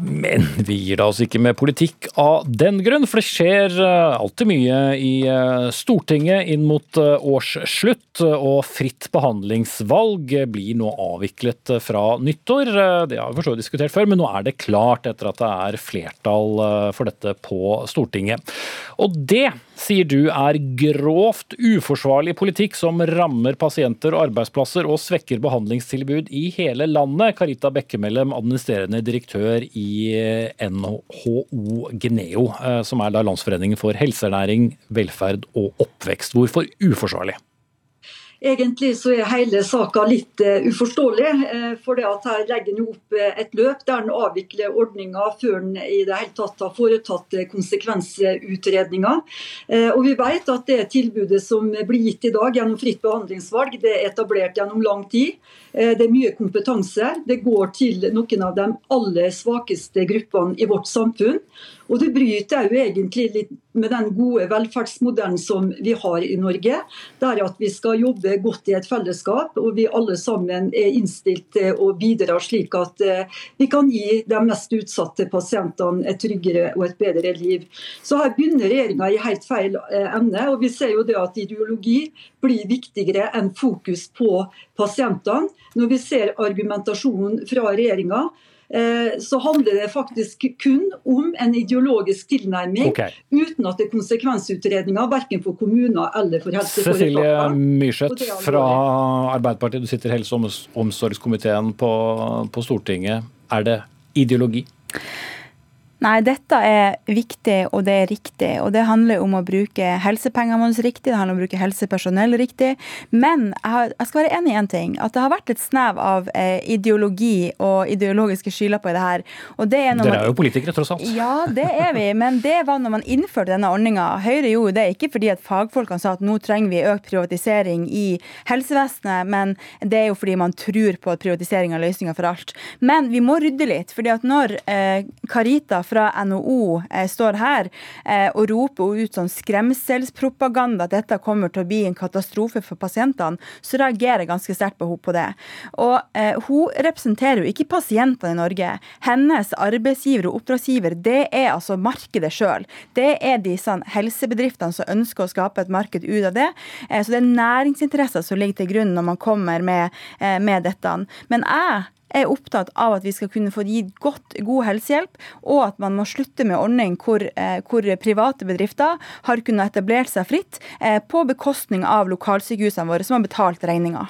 Men vi gir da oss ikke med politikk av den grunn, for det skjer eh, alltid mye i eh, Stortinget inn mot eh, årsslutt. Og fritt behandlingsvalg blir nå avviklet fra nyttår. Det har vi for så vidt diskutert før, men nå er det klart etter at det er flertall for dette på Stortinget. Og det sier du er grovt uforsvarlig politikk som rammer pasienter og arbeidsplasser og svekker behandlingstilbud i hele landet. Karita Bekkemellem, administrerende direktør i NHO Geneo, eh, som er da Landsforeningen for helsenæring, velferd og oppvekst. Hvorfor uforsvarlig? Egentlig så er hele saka litt uh, uforståelig. Uh, for det at Her legger en opp uh, et løp der en avvikler ordninga før en i det hele tatt har foretatt konsekvensutredninger. Og Vi vet at det tilbudet som blir gitt i dag gjennom fritt behandlingsvalg, det er etablert gjennom lang tid. Det er mye kompetanse. Det går til noen av de aller svakeste gruppene i vårt samfunn. Og det bryter jo egentlig litt med den gode velferdsmodellen som vi har i Norge. Der at vi skal jobbe godt i et fellesskap, og vi alle sammen er innstilt til å bidra slik at eh, vi kan gi de mest utsatte pasientene et tryggere og et bedre liv. Så her begynner regjeringa i helt feil eh, ende. og vi ser jo det at ideologi blir viktigere enn fokus på pasientene. Når vi ser argumentasjonen fra regjeringa, så handler det faktisk kun om en ideologisk tilnærming, okay. uten at det er konsekvensutredninger verken for kommuner eller for helseforetakene. Cecilie Myrseth fra Arbeiderpartiet, du sitter i helse- og omsorgskomiteen på, på Stortinget. Er det ideologi? Nei, dette er viktig og det er riktig. Og det handler om å bruke helsepengene våre riktig, det handler om å bruke helsepersonell riktig. Men jeg, har, jeg skal være enig i én ting. At det har vært et snev av eh, ideologi og ideologiske skylapper i det her. Og det er Dere er jo politikere, tross alt. Ja, det er vi. Men det var når man innførte denne ordninga. Høyre gjorde det ikke fordi at fagfolkene sa at nå trenger vi økt privatisering i helsevesenet, men det er jo fordi man tror på at privatisering er løsninga for alt. Men vi må rydde litt. fordi at når eh, Karita fra NHO eh, står her eh, og roper ut sånn skremselspropaganda at dette kommer til å bli en katastrofe for pasientene, så reagerer jeg ganske sterkt på henne på det. Og eh, Hun representerer jo ikke pasientene i Norge. Hennes arbeidsgiver og oppdragsgiver det er altså markedet sjøl. Det er de sånn, helsebedriftene som ønsker å skape et marked ut av det. Så det er næringsinteresser som ligger til grunn når man kommer med, med dette. Men jeg er opptatt av at vi skal kunne få gitt godt, god helsehjelp, og at man må slutte med ordning hvor, eh, hvor private bedrifter har kunnet etablert seg fritt eh, på bekostning av lokalsykehusene våre, som har betalt regninga.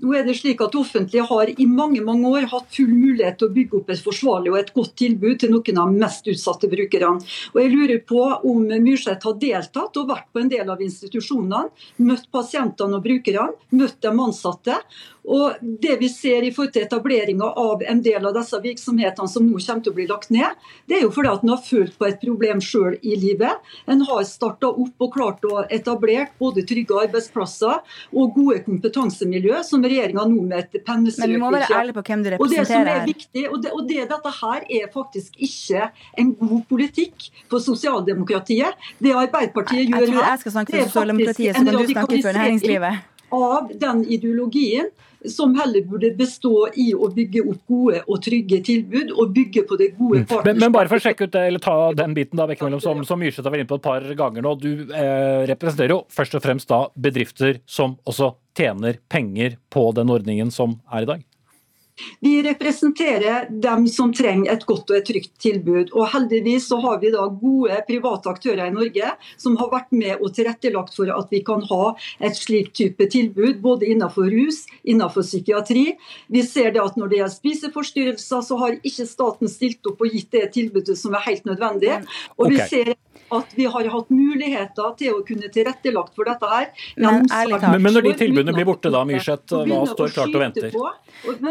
Nå er det slik at offentlige har i mange mange år hatt full mulighet til å bygge opp et forsvarlig og et godt tilbud til noen av de mest utsatte brukerne. Og jeg lurer på om Myrseth har deltatt og vært på en del av institusjonene, møtt pasientene og brukerne, møtt de ansatte. Og det vi ser i forhold til etableringa av en del av disse virksomhetene som nå kommer til å bli lagt ned, det er jo fordi at en har følt på et problem sjøl i livet. En har starta opp og klart å etablere både trygge arbeidsplasser og gode kompetansemiljø, som regjeringa nå med et pennestrøk Men du må være ærlig på hvem du representerer. Og det som er viktig, og, det, og det, dette her er faktisk ikke en god politikk for sosialdemokratiet. Det Arbeiderpartiet gjør her, jeg er jeg en næringslivet av den ideologien som heller burde bestå i å bygge opp gode og trygge tilbud, og bygge på det gode partnerskapet. Men, men, bare for å sjekke ut det, eller ta den biten da, mellom, som, som Myrseth har vært inne på et par ganger nå. Du eh, representerer jo først og fremst da bedrifter som også tjener penger på den ordningen som er i dag? Vi representerer dem som trenger et godt og et trygt tilbud. Og Heldigvis så har vi da gode private aktører i Norge som har vært med og tilrettelagt for at vi kan ha et slikt type tilbud, både innenfor rus, innenfor psykiatri. Vi ser det at Når det gjelder spiseforstyrrelser, så har ikke staten stilt opp og gitt det tilbudet som er helt nødvendig. Og vi ser at vi har hatt muligheter til å kunne tilrettelagt for dette her. Men, men, men når de tilbudene blir borte, da, Myrseth, hva står klart og venter? På,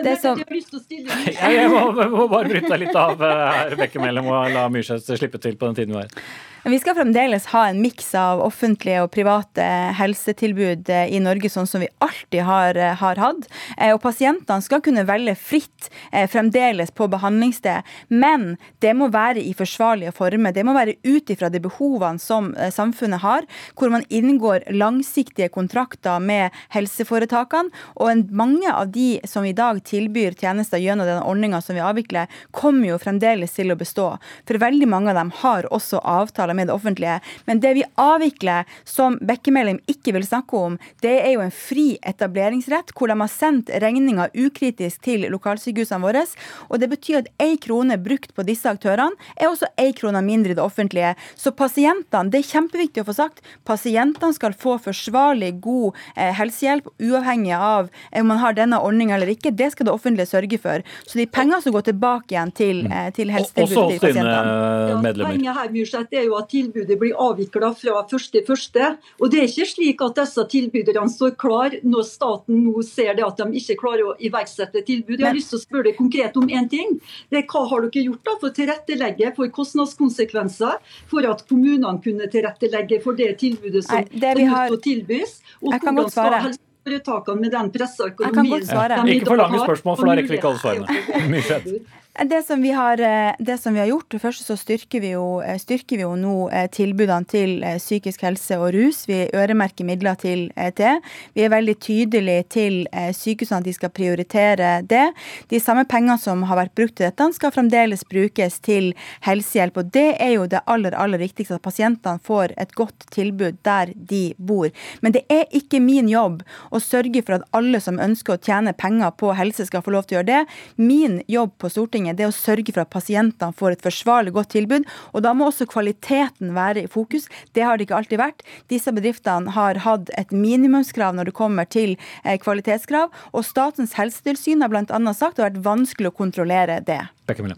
det som... jeg, jeg må, må, bare bryte deg litt av her, Bekkemellom, og la Myrseth slippe til på den tiden vi har. Vi skal fremdeles ha en miks av offentlige og private helsetilbud eh, i Norge, sånn som vi alltid har, eh, har hatt. Eh, og pasientene skal kunne velge fritt fremdeles på behandlingssted, men det må være i forsvarlige former. Det må være ut ifra de behovene som samfunnet har, hvor man inngår langsiktige kontrakter med helseforetakene. Og mange av de som i dag tilbyr tjenester gjennom den ordninga som vi avvikler, kommer jo fremdeles til å bestå. For veldig mange av dem har også avtaler med det offentlige. Men det vi avvikler, som Bekkemelding ikke vil snakke om, det er jo en fri etableringsrett, hvor de har sendt regninga ukritisk til lokalsykehusene våre. Og det betyr at én krone brukt på disse aktørene, er også én krone mindre i det offentlige. Så pasientene, det er kjempeviktig å få sagt, pasientene skal få forsvarlig, god eh, helsehjelp, uavhengig av om man har denne ordninga eller ikke. Det skal det offentlige sørge for. Så de pengene som går tilbake igjen til, mm. eh, til helsetilbudet til pasientene. Ja, poenget her Myrseth, er jo at tilbudet blir avvikla fra 1.1. Og det er ikke slik at disse tilbyderne står klar når staten nå ser det at de ikke klarer å iverksette tilbud. Jeg har lyst til å spørre deg konkret om én ting. Det er Hva har dere gjort da for å tilrettelegge for kostnadskonsekvenser, for at kommunene kunne tilrettelegge for det tilbudet som, Nei, det har... tilbys? Og hvordan skal helseforetakene med den pressa økonomien har? Ikke for lange spørsmål, for da rekker vi ikke alle svarene. Det som, har, eh, det som, vi har, gjort, det første så styrker vi, jo, eh, styrker vi jo nå eh, tilbudene til psykisk helse og rus. Vi øremerker midler til det. Vi er veldig tydelige til sykehusene at de skal prioritere det. De samme pengene som har vært brukt til dette, skal fremdeles brukes til helsehjelp. Og det er jo det aller, aller viktigste, at pasientene får et godt tilbud der de bor. Men det er ikke min jobb å sørge for at alle som ønsker å tjene penger på helse, skal få lov til å gjøre det. Min jobb på Stortinget, det er å sørge for at pasientene får et forsvarlig godt tilbud. Og da må også kvaliteten være i fokus. Det har det ikke alltid vært. Disse bedriftene har hatt et minimumskrav når det kommer til eh, kvalitetskrav, og Statens helsetilsyn har bl.a. sagt det har vært vanskelig å kontrollere det.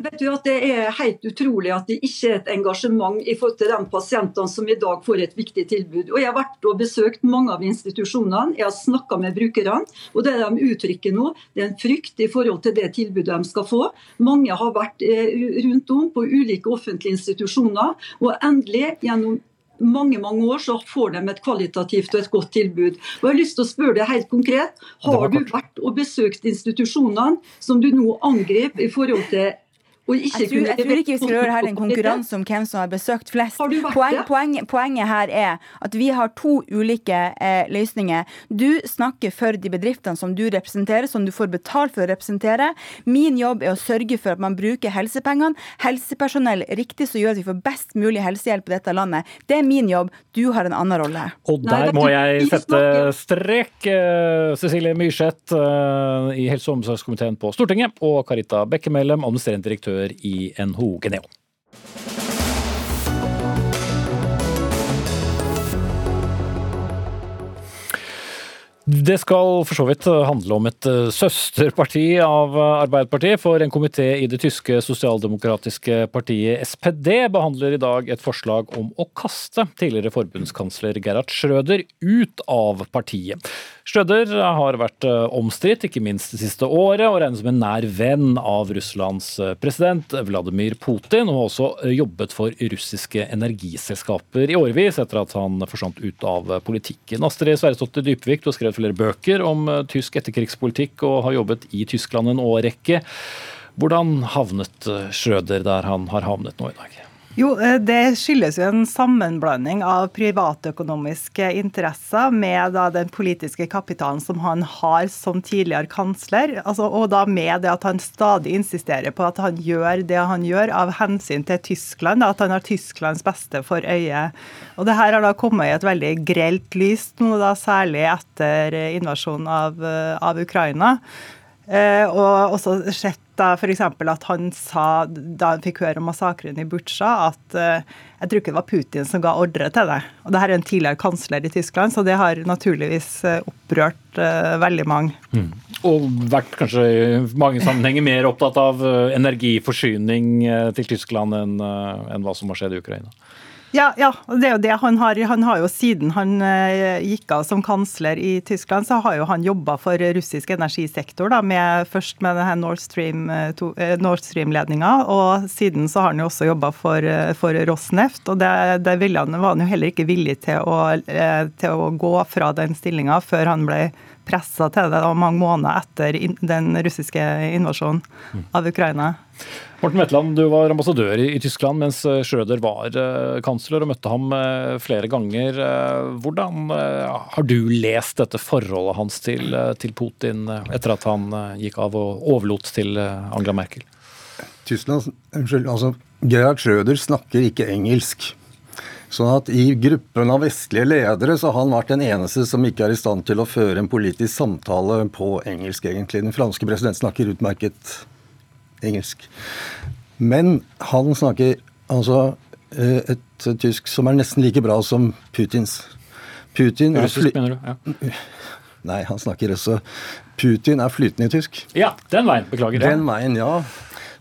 Vet du at Det er helt utrolig at det ikke er et engasjement i forhold til de pasientene som i dag får et viktig tilbud. Og Jeg har vært og besøkt mange av institusjonene, jeg har snakka med brukerne. og Det de uttrykker nå, det er en frykt i forhold til det tilbudet de skal få. Mange har vært eh, rundt om på ulike offentlige institusjoner, og endelig gjennom mange mange år så får de et kvalitativt og et godt tilbud. Og jeg har lyst til å spørre deg helt konkret, Har du vært og besøkt institusjonene som du nå angriper i forhold til jeg tror, jeg tror, ikke vi skal gjøre her en konkurranse om hvem som har besøkt flest. Poeng, poeng, poenget her er at vi har to ulike eh, løsninger. Du snakker for de bedriftene som du representerer, som du får betalt for å representere. Min jobb er å sørge for at man bruker helsepengene, helsepersonell riktig, som gjør at vi får best mulig helsehjelp i dette landet. Det er min jobb. Du har en annen rolle. Og der må jeg sette strek. Eh, Cecilie Myrseth eh, i helse- og omsorgskomiteen på Stortinget og Karita Bekkemellem, administrerende direktør direktør i NHO Geneo. Det skal for så vidt handle om et eh, søsterparti av Arbeiderpartiet. For en komité i det tyske sosialdemokratiske partiet SPD behandler i dag et forslag om å kaste tidligere forbundskansler Gerhard Schrøder ut av partiet. Schrøder har vært eh, omstridt, ikke minst det siste året, og regnes som en nær venn av Russlands eh, president Vladimir Putin, og har også eh, jobbet for russiske energiselskaper i årevis etter at han forsvant ut av politikken. Astrid Sverresdottir Dypvik, du har skrevet flere bøker om tysk etterkrigspolitikk og har jobbet i Tyskland en årrekke. Hvordan havnet Schrøder der han har havnet nå i dag? Jo, eh, Det skyldes jo en sammenblanding av privatøkonomiske interesser med den politiske kapitalen som han har som tidligere kansler, altså, og da med det at han stadig insisterer på at han gjør det han gjør av hensyn til Tyskland, da, at han har Tysklands beste for øye. Og Det her har da kommet i et veldig grelt lys nå, da, særlig etter invasjonen av, eh, av Ukraina. Eh, og også sett da f.eks. at han sa, da han fikk høre om massakren i Butsja, at eh, jeg tror ikke det var Putin som ga ordre til det. Og det her er en tidligere kansler i Tyskland, så det har naturligvis eh, opprørt veldig mange. Mm. Og vært kanskje i mange sammenhenger mer opptatt av energiforsyning til Tyskland enn, enn hva som har skjedd i Ukraina? Ja, ja, det er jo det han har. Han har jo siden han eh, gikk av som kansler i Tyskland, så har jo han jobba for russisk energisektor, da, med, først med denne Nord Stream-ledninga, Stream og siden så har han jo også jobba for, for, Rosneft. Og det, det han, var han jo heller ikke villig til å, til å gå fra den stillinga før han ble pressa til det da, mange måneder etter den russiske invasjonen av Ukraina. Morten Wetland, du var ambassadør i, Tyskland mens eh, Schrøder var uh, kansler, og møtte ham uh, flere ganger. Hvordan har du lest dette forholdet hans til, til Putin etter at han gikk av og overlot til Angela Merkel? Tyskland, unnskyld, altså Gerhard Schrøder snakker ikke engelsk. Sånn at I gruppen av vestlige ledere så har han vært den eneste som ikke er i stand til å føre en politisk samtale på engelsk, egentlig. Den franske presidenten snakker utmerket engelsk. Men han snakker altså eh, et tysk som er nesten like bra som Putins. Putin Russisk, mener du? Ja. Nei, han snakker også Putin er flytende i tysk. Ja, den veien. Beklager. Den veien, ja.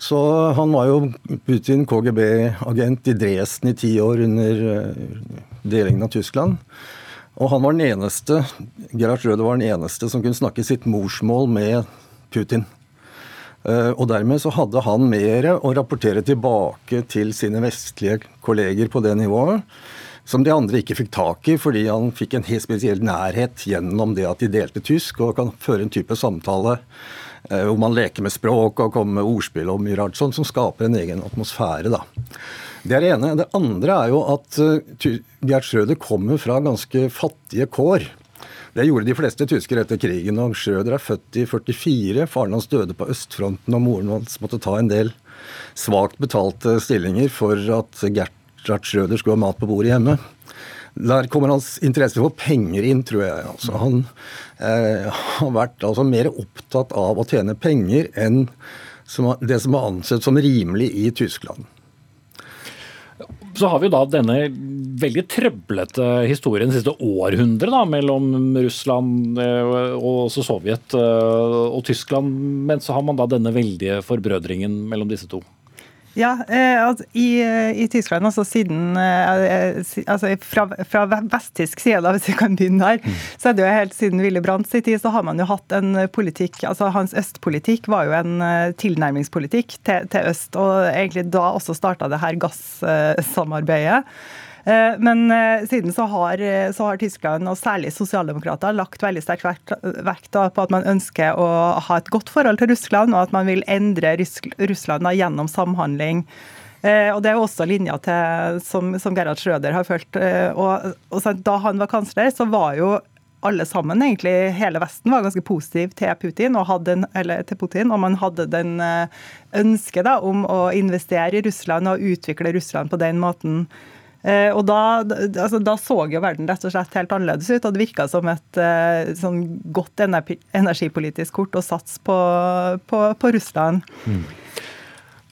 Så han var jo Putin KGB-agent i Dresden i ti år under eh, delingen av Tyskland. Og han var den eneste, Gerhard Schrøder var den eneste som kunne snakke sitt morsmål med Putin. Eh, og dermed så hadde han mer å rapportere tilbake til sine vestlige kolleger på det nivået, som de andre ikke fikk tak i, fordi han fikk en helt spesiell nærhet gjennom det at de delte tysk, og kan føre en type samtale hvor man leker med språk og kommer med ordspill og mye rart sånn, som skaper en egen atmosfære. da. Det er det ene. Det andre er jo at uh, Gerd Schrøder kommer fra ganske fattige kår. Det gjorde de fleste tyskere etter krigen. og Schrøder er født i 44. Faren hans døde på østfronten, og moren hans måtte ta en del svakt betalte stillinger for at Gertrud Schrøder skulle ha mat på bordet hjemme. Der kommer hans interesse for penger inn, tror jeg. Altså, han eh, har vært altså, mer opptatt av å tjene penger enn det som er ansett som rimelig i Tyskland. Så har vi da denne veldig trøblete historien det siste århundret mellom Russland eh, og også Sovjet eh, og Tyskland. Men så har man da denne veldige forbrødringen mellom disse to. Ja, eh, altså, i, i, Tyskland, altså siden eh, eh altså fra, fra vesttysk side, da, hvis vi kan begynne der, mm. så er det jo helt siden Willy Brandts tid, så har man jo hatt en politikk altså Hans østpolitikk var jo en tilnærmingspolitikk til, til, øst. Og egentlig da også starta det her gassamarbeidet. Eh, men eh, siden så har, eh, så har Tyskland, og særlig sosialdemokrater, lagt veldig sterk vekt på at man ønsker å ha et godt forhold til Russland, og at man vil endre Russland gjennom samhandling. og Det er jo også linja til, som, som Gerhard Schrøder har fulgt. Og, og Da han var kansler, så var jo alle sammen, egentlig hele Vesten, var ganske positiv til Putin og, hadde, eller til Putin, og man hadde den ønsket da, om å investere i Russland og utvikle Russland på den måten. Eh, og da, altså, da, så jo verden rett og slett helt annerledes ut, og det virka som et uh, sånn godt energipolitisk kort å satse på, på, på Russland. Mm.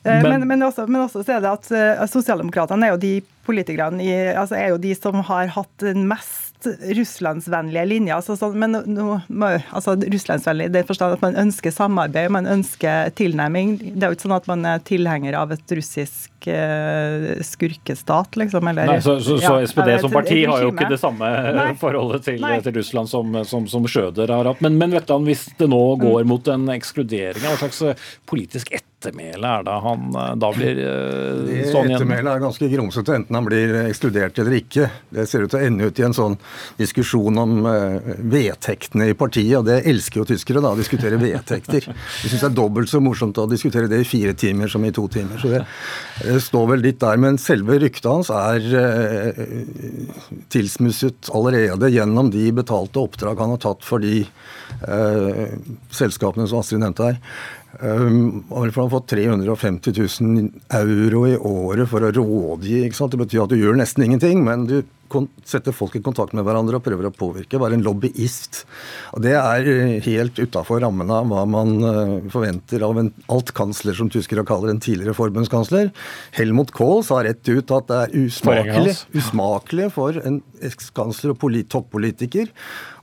Men, men, men, også, men, også, så er det at Sosialdemokratene er jo de politikerne i, altså er jo de som har hatt den mest russlandsvennlige linjer. Altså, sånn, men no, altså, russlandsvennlig i den forstand at man ønsker samarbeid, man ønsker tilnærming. Det er jo ikke sånn at man er tilhenger av et russisk uh, skurkestat, liksom. Eller, Nei, så, så, ja, så SPD som parti har jo ikke det samme Nei. forholdet til, til, Russland som, som, som Schjøder har hatt. Men, men vet du, hvis det nå går mot en ekskludering, hva slags politisk politisk ettermæle er det han eh, da blir uh, sånn igjen? Ettermælet er ganske grumsete, enten han blir ekskludert eller ikke. Det ser ut til å ende ut i en sånn diskusjon om uh, vedtektene i partiet, og det elsker jo tyskere, da, å diskutere vedtekter. De syns det er dobbelt så morsomt å diskutere det i fire timer som i to timer. Så det, det står vel litt der. Men selve ryktet hans er uh, tilsmusset allerede gjennom de betalte oppdrag han har tatt for de uh, selskapene som Astrid nevnte her. Um, han har fått 350 000 euro i året for å rådgi. Det betyr at du gjør nesten ingenting, men du setter folk i kontakt med hverandre og prøver å påvirke. Være en lobbyist. Og Det er helt utafor rammene av hva man forventer av en altkansler, som tyskere kaller en tidligere forbundskansler. Helmut Kohl sa rett ut at det er usmakelig, usmakelig for en ekskansler og toppolitiker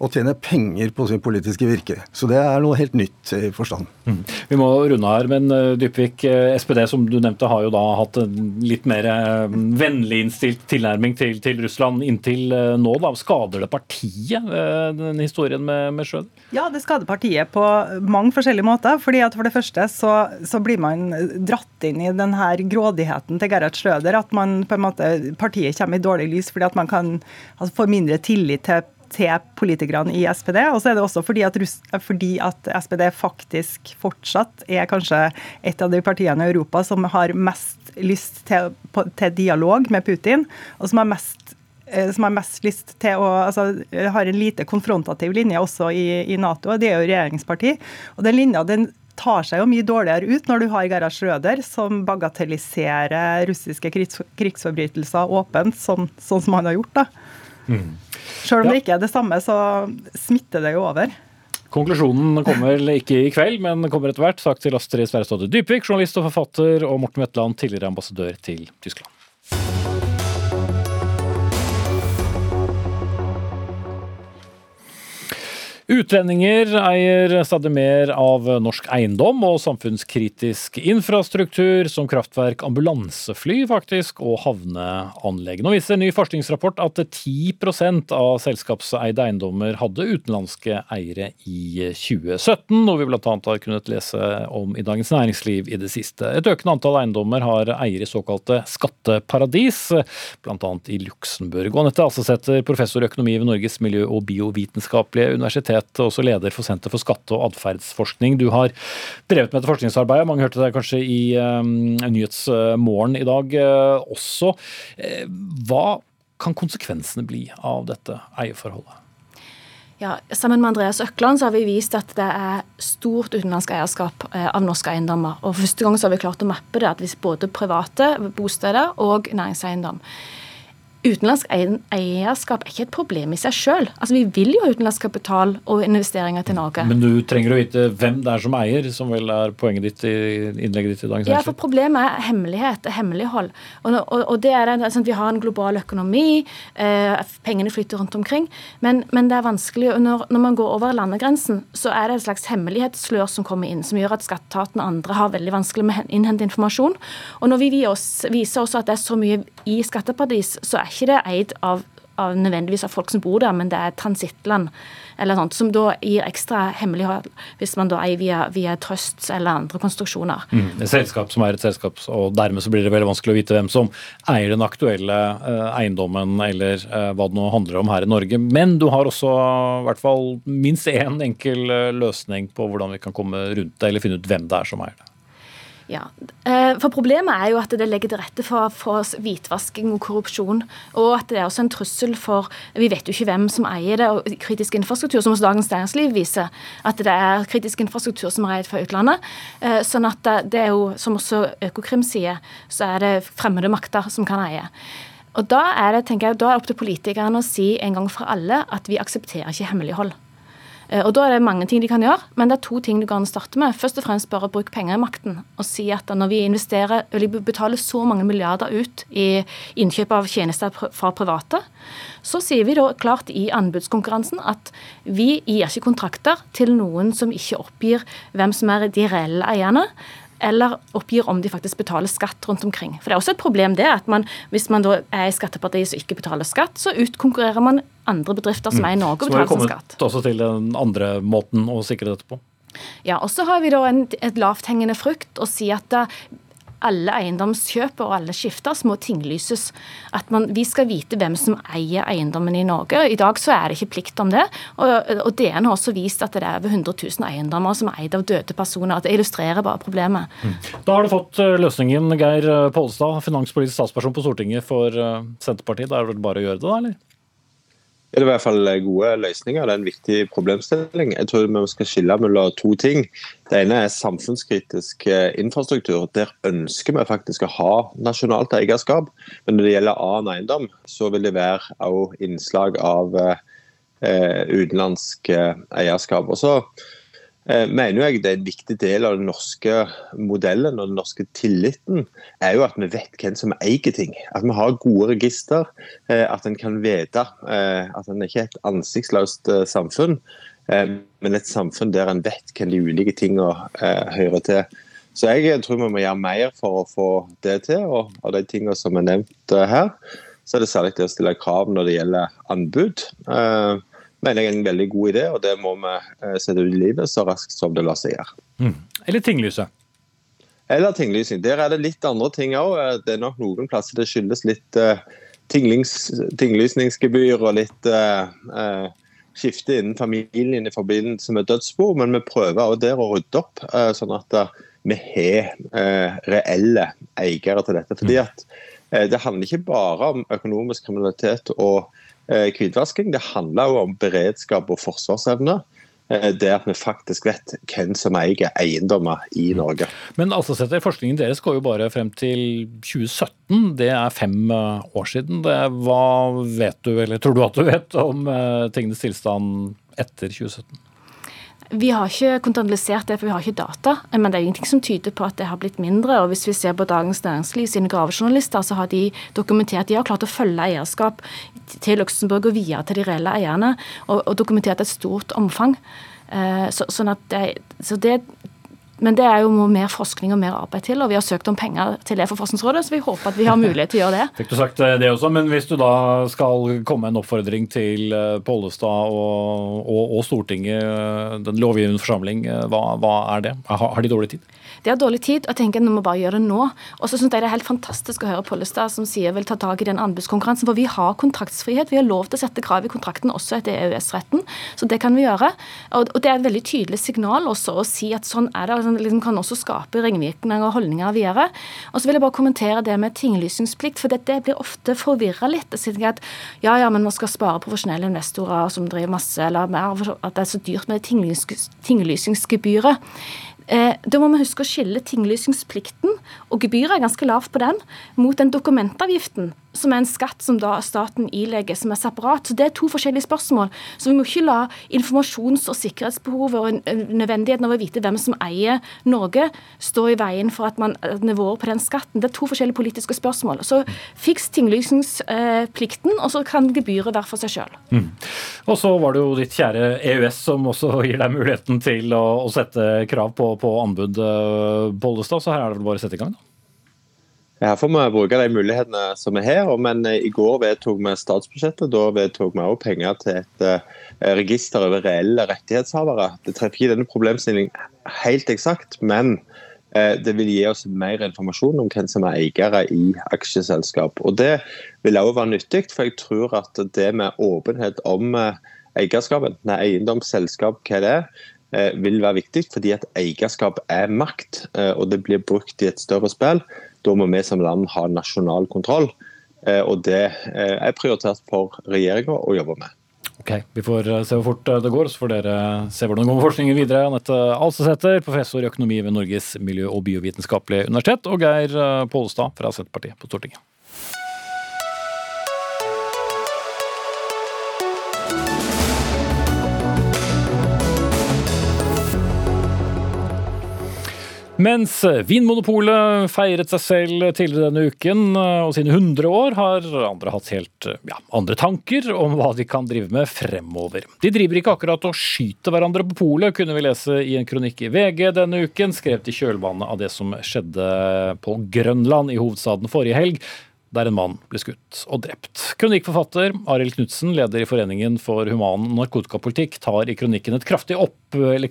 å tjene penger på sin politiske virke. Så det er noe helt nytt i forstand. Mm. Vi må runde her, men Dypvik, SPD som du nevnte har jo da hatt en litt mer vennlig innstilt tilnærming til, til, Russland inntil nå. da. Skader det partiet, den historien med, med Schøder? Ja, det skader partiet på mange forskjellige måter. fordi at For det første så, så blir man dratt inn i den her grådigheten til Gerhard Schrøder. At man på en måte, partiet kommer i dårlig lys fordi at man kan altså, få mindre tillit til til politikerne i SPD. Og så er det også fordi at, fordi at, SPD faktisk fortsatt er kanskje et av de partiene i Europa som har mest lyst til, til dialog med Putin, og som har mest Eh, som har mest lyst til å altså, har en lite konfrontativ linje også i, i Nato. Det er jo regjeringsparti. Og den linja den tar seg jo mye dårligere ut når du har Gerhard Schrøder, som bagatelliserer russiske krigs, krigsforbrytelser åpent, sånn, sånn, som han har gjort. da. Mm. Selv om ja. det ikke er det samme, så smitter det jo over. Konklusjonen kommer ikke i kveld, men kommer etter hvert. Takk til Astrid Sverresdottir Dypvik, journalist og forfatter, og Morten Wetland, tidligere ambassadør til Tyskland. Utlendinger eier stadig mer av norsk eiendom og samfunnskritisk infrastruktur, som kraftverk, ambulansefly faktisk, og havneanlegg. Nå viser en ny forskningsrapport at 10% av selskapseide eiendommer hadde utenlandske eiere i 2017, noe vi bl.a. har kunnet lese om i Dagens Næringsliv i det siste. Et økende antall eiendommer har eiere i såkalte skatteparadis, bl.a. i Luxembourg. Og Anette Assesetter, professor i økonomi ved Norges miljø- og biovitenskapelige universitet universitet, også leder for Senter for skatte- og atferdsforskning. Du har drevet med dette forskningsarbeidet, mange hørte deg kanskje i um, Nyhetsmorgen i dag uh, også. Uh, hva kan konsekvensene bli av dette eierforholdet? Ja, Sammen med Andreas Økland så har vi vist at det er stort utenlandsk eierskap av norske eiendommer. Og For første gang så har vi klart å mappe det, at hvis både private bosteder og næringseiendom. Utenlandsk eierskap er ikke et problem i seg sjøl. Altså, vi vil jo ha utenlandsk kapital og investeringer til Norge. Men du trenger å vite hvem det er som eier, som vel er poenget ditt i innlegget ditt i dag? Ja, for problemet er hemmelighet, hemmelighold. Og, og, og det er det, altså, Vi har en global økonomi, eh, pengene flytter rundt omkring. Men, men det er vanskelig, og når, når, man går over landegrensen, så er det et slags hemmelighetsslør som kommer inn, som gjør at skatteetaten og andre har veldig vanskelig med å innhente informasjon. Og når vi viser også at det er så mye i skatteparadis, så er ikke det eid av, av nødvendigvis av folk som bor der, men det er transittland eller sånt, som da gir ekstra hemmelighold hvis man da eier via, via trusts eller andre konstruksjoner. Mm, et selskap som er et selskap, og dermed så blir det veldig vanskelig å vite hvem som eier den aktuelle eh, eiendommen, eller eh, hva det nå handler om her i Norge. Men du har også i hvert fall minst én enkel uh, løsning på hvordan vi kan komme rundt det, eller finne ut hvem det er som eier det. Ja, eh, for Problemet er jo at det legger til rette for, for, hvitvasking og korrupsjon. Og at det er også en trussel for Vi vet jo ikke hvem som eier det. og Kritisk infrastruktur, som hos Dagens Næringsliv viser, at det er kritisk infrastruktur som er eid fra utlandet. Eh, sånn at det er jo, som også Økokrim sier, så er det fremmede makter som kan eie. Og Da er det tenker jeg, da er det opp til politikerne å si en gang for alle at vi aksepterer ikke hemmelighold. Eh, og Da er det mange ting de kan gjøre, men det er to ting du kan starte med. Først og fremst bare bruk penger i makten og si at når vi investerer, eller betaler så mange milliarder ut i innkjøp av tjenester fra private, så sier vi da klart i anbudskonkurransen at vi gir ikke kontrakter til noen som ikke oppgir hvem som er de reelle eierne eller oppgir om de faktisk betaler skatt rundt omkring. For Det er også et problem det at man, hvis man da er i skattepartiet som ikke betaler skatt, så utkonkurrerer man andre bedrifter som er i Norge og betaler sin skatt. Så har vi kommet også til den andre måten å sikre dette på? Ja, og så har vi da en, et lavthengende frukt å si at alle eiendomskjøp og alle skifter må tinglyses. At man, vi skal vite hvem som eier eiendommen i Norge. I dag så er det ikke plikt om det. Og, og DN har også vist at det er over 100 000 eiendommer som er eid av døde personer. Det illustrerer bare problemet. Mm. Da har du fått eh, løsningen, Geir Pollestad, finanspolitisk statsperson på Stortinget for eh, Senterpartiet. Da er det vel bare å gjøre det, da, eller? Er det i hvert fall gode løsninger. Det er en viktig problemstilling. Jeg tror vi skal skille mellom to ting. Det ene er samfunnskritisk eh, infrastruktur. Der ønsker vi faktisk å ha nasjonalt eierskap. Men når det gjelder annen eiendom, så vil det være innslag av eh, utenlandsk eierskap. Og så Eh, mener jeg det er en viktig del av den norske modellen og den norske tilliten, er jo at vi vet hvem som eier ting. At vi har gode register. Eh, at en kan vite eh, at en ikke er et ansiktsløst samfunn, men et samfunn der en vet hvem de ulike tingene hører til. Så jeg tror vi må gjøre mer for å få det til. Og av de tingene som er nevnt her, så er det særlig det å stille krav når det gjelder anbud mener jeg er en veldig god idé, og det må vi eh, sette ut i livet så raskt som det lar seg gjøre. Mm. Eller tinglyset? Eller tinglysing. Der er det litt andre ting òg. Eh, det er nok noen plasser det skyldes litt uh, tinglysningsgebyr og litt uh, uh, skifte innen familien i forbindelse med dødsbo, men vi prøver òg der å rydde opp, sånn at vi har reelle eiere til dette. Fordi at Det handler ikke bare om økonomisk kriminalitet og hvitvasking. Det handler jo om beredskap og forsvarsevne. Eh, det at vi faktisk vet hvem som eier eiendommer i Norge. Men altså, forskningen deres går jo bare frem til 2017. Det er fem eh, år siden. Hva vet du, eller tror du at du vet, om tingenes tilstand etter 2017? Vi har ikke kontrollisert det, for vi har ikke data. Men det er ingenting som tyder på at det har blitt mindre. Og hvis vi ser på Dagens Næringsliv sine gravejournalister, så har de dokumentert de har klart å følge eierskap til Luxembourg og videre til de reelle eierne, og, og dokumentert et stort omfang. Eh, så, sånn at det, så det men det er jo mer forskning og mer arbeid til, og vi har søkt om penger til det for Forskningsrådet, så vi håper at vi har mulighet til å gjøre det. Fikk du sagt det også, men hvis du da skal komme en oppfordring til eh, Pollestad og, og, og Stortinget, den lovgivende forsamling, eh, hva, hva er det? Har, har de dårlig tid? De har dårlig tid, og jeg tenker at vi må bare gjøre det nå. Og så syns jeg det er helt fantastisk å høre Pollestad som sier vil ta tak i den anbudskonkurransen, for vi har kontraktsfrihet. Vi har lov til å sette krav i kontrakten også etter EØS-retten, så det kan vi gjøre. Og, det er et veldig tydelig signal også å si at sånn er det. og liksom kan også skape ringvirkninger og holdninger videre. Og så vil jeg bare kommentere det med tinglysingsplikt, for det, det blir ofte forvirra litt. Jeg sier at ja, ja, men man skal spare profesjonelle investorer som driver masse, eller mer, at det er så dyrt med tinglysingsgebyret. Eh, da må vi huske å skille tinglysingsplikten, og gebyret er ganske lavt på den, mot den dokumentavgiften som er en skatt som da staten ilegger, som er separat. Så Det er to forskjellige spørsmål. Så vi må ikke la informasjons- og sikkerhetsbehovet og nødvendigheten av å vite hvem som eier Norge, stå i veien for at, man, nivåer på den skatten. Det er to forskjellige politiske spørsmål. Så fiks tinglysningsplikten, og så kan gebyret være for seg sjøl. Mm. Og så var det jo ditt kjære EØS som også gir deg muligheten til å, å sette krav på, på anbud, Bollestad. Så her er det vel bare å sette i gang, da. Her får vi bruke de mulighetene som er her. Men eh, i går vedtok vi statsbudsjettet. Da vedtok vi også penger til et uh, register over reelle rettighetshavere. Det treffer ikke denne problemstillingen helt eksakt, men uh, det vil gi oss mer informasjon om hvem som er eiere i aksjeselskap. Og Det vil også være nyttig, for jeg tror at det med åpenhet om uh, eierskapet, eiendomsselskap, hva det er, vil være viktig, fordi at eierskap er makt, og det blir brukt i et større spill. Da må vi som land ha nasjonal kontroll. Eh, og det eh, er prioritert for regjeringa å jobbe med. Ok, Vi får eh, se hvor fort det går, så får dere se hvordan det går med forskningen videre. Anette Alsesæter, professor i økonomi ved Norges miljø- og biovitenskapelige universitet, og Geir Pollestad fra Senterpartiet på Stortinget. Mens Vinmonopolet feiret seg selv tidligere denne uken og sine 100 år, har andre hatt helt ja, andre tanker om hva de kan drive med fremover. De driver ikke akkurat og skyter hverandre på polet, kunne vi lese i en kronikk i VG denne uken, skrevet i kjølvannet av det som skjedde på Grønland i hovedstaden forrige helg der en mann ble skutt og drept. Kronikkforfatter Arild Knutsen, leder i Foreningen for human narkotikapolitikk, tar i kronikken et kraftig opp,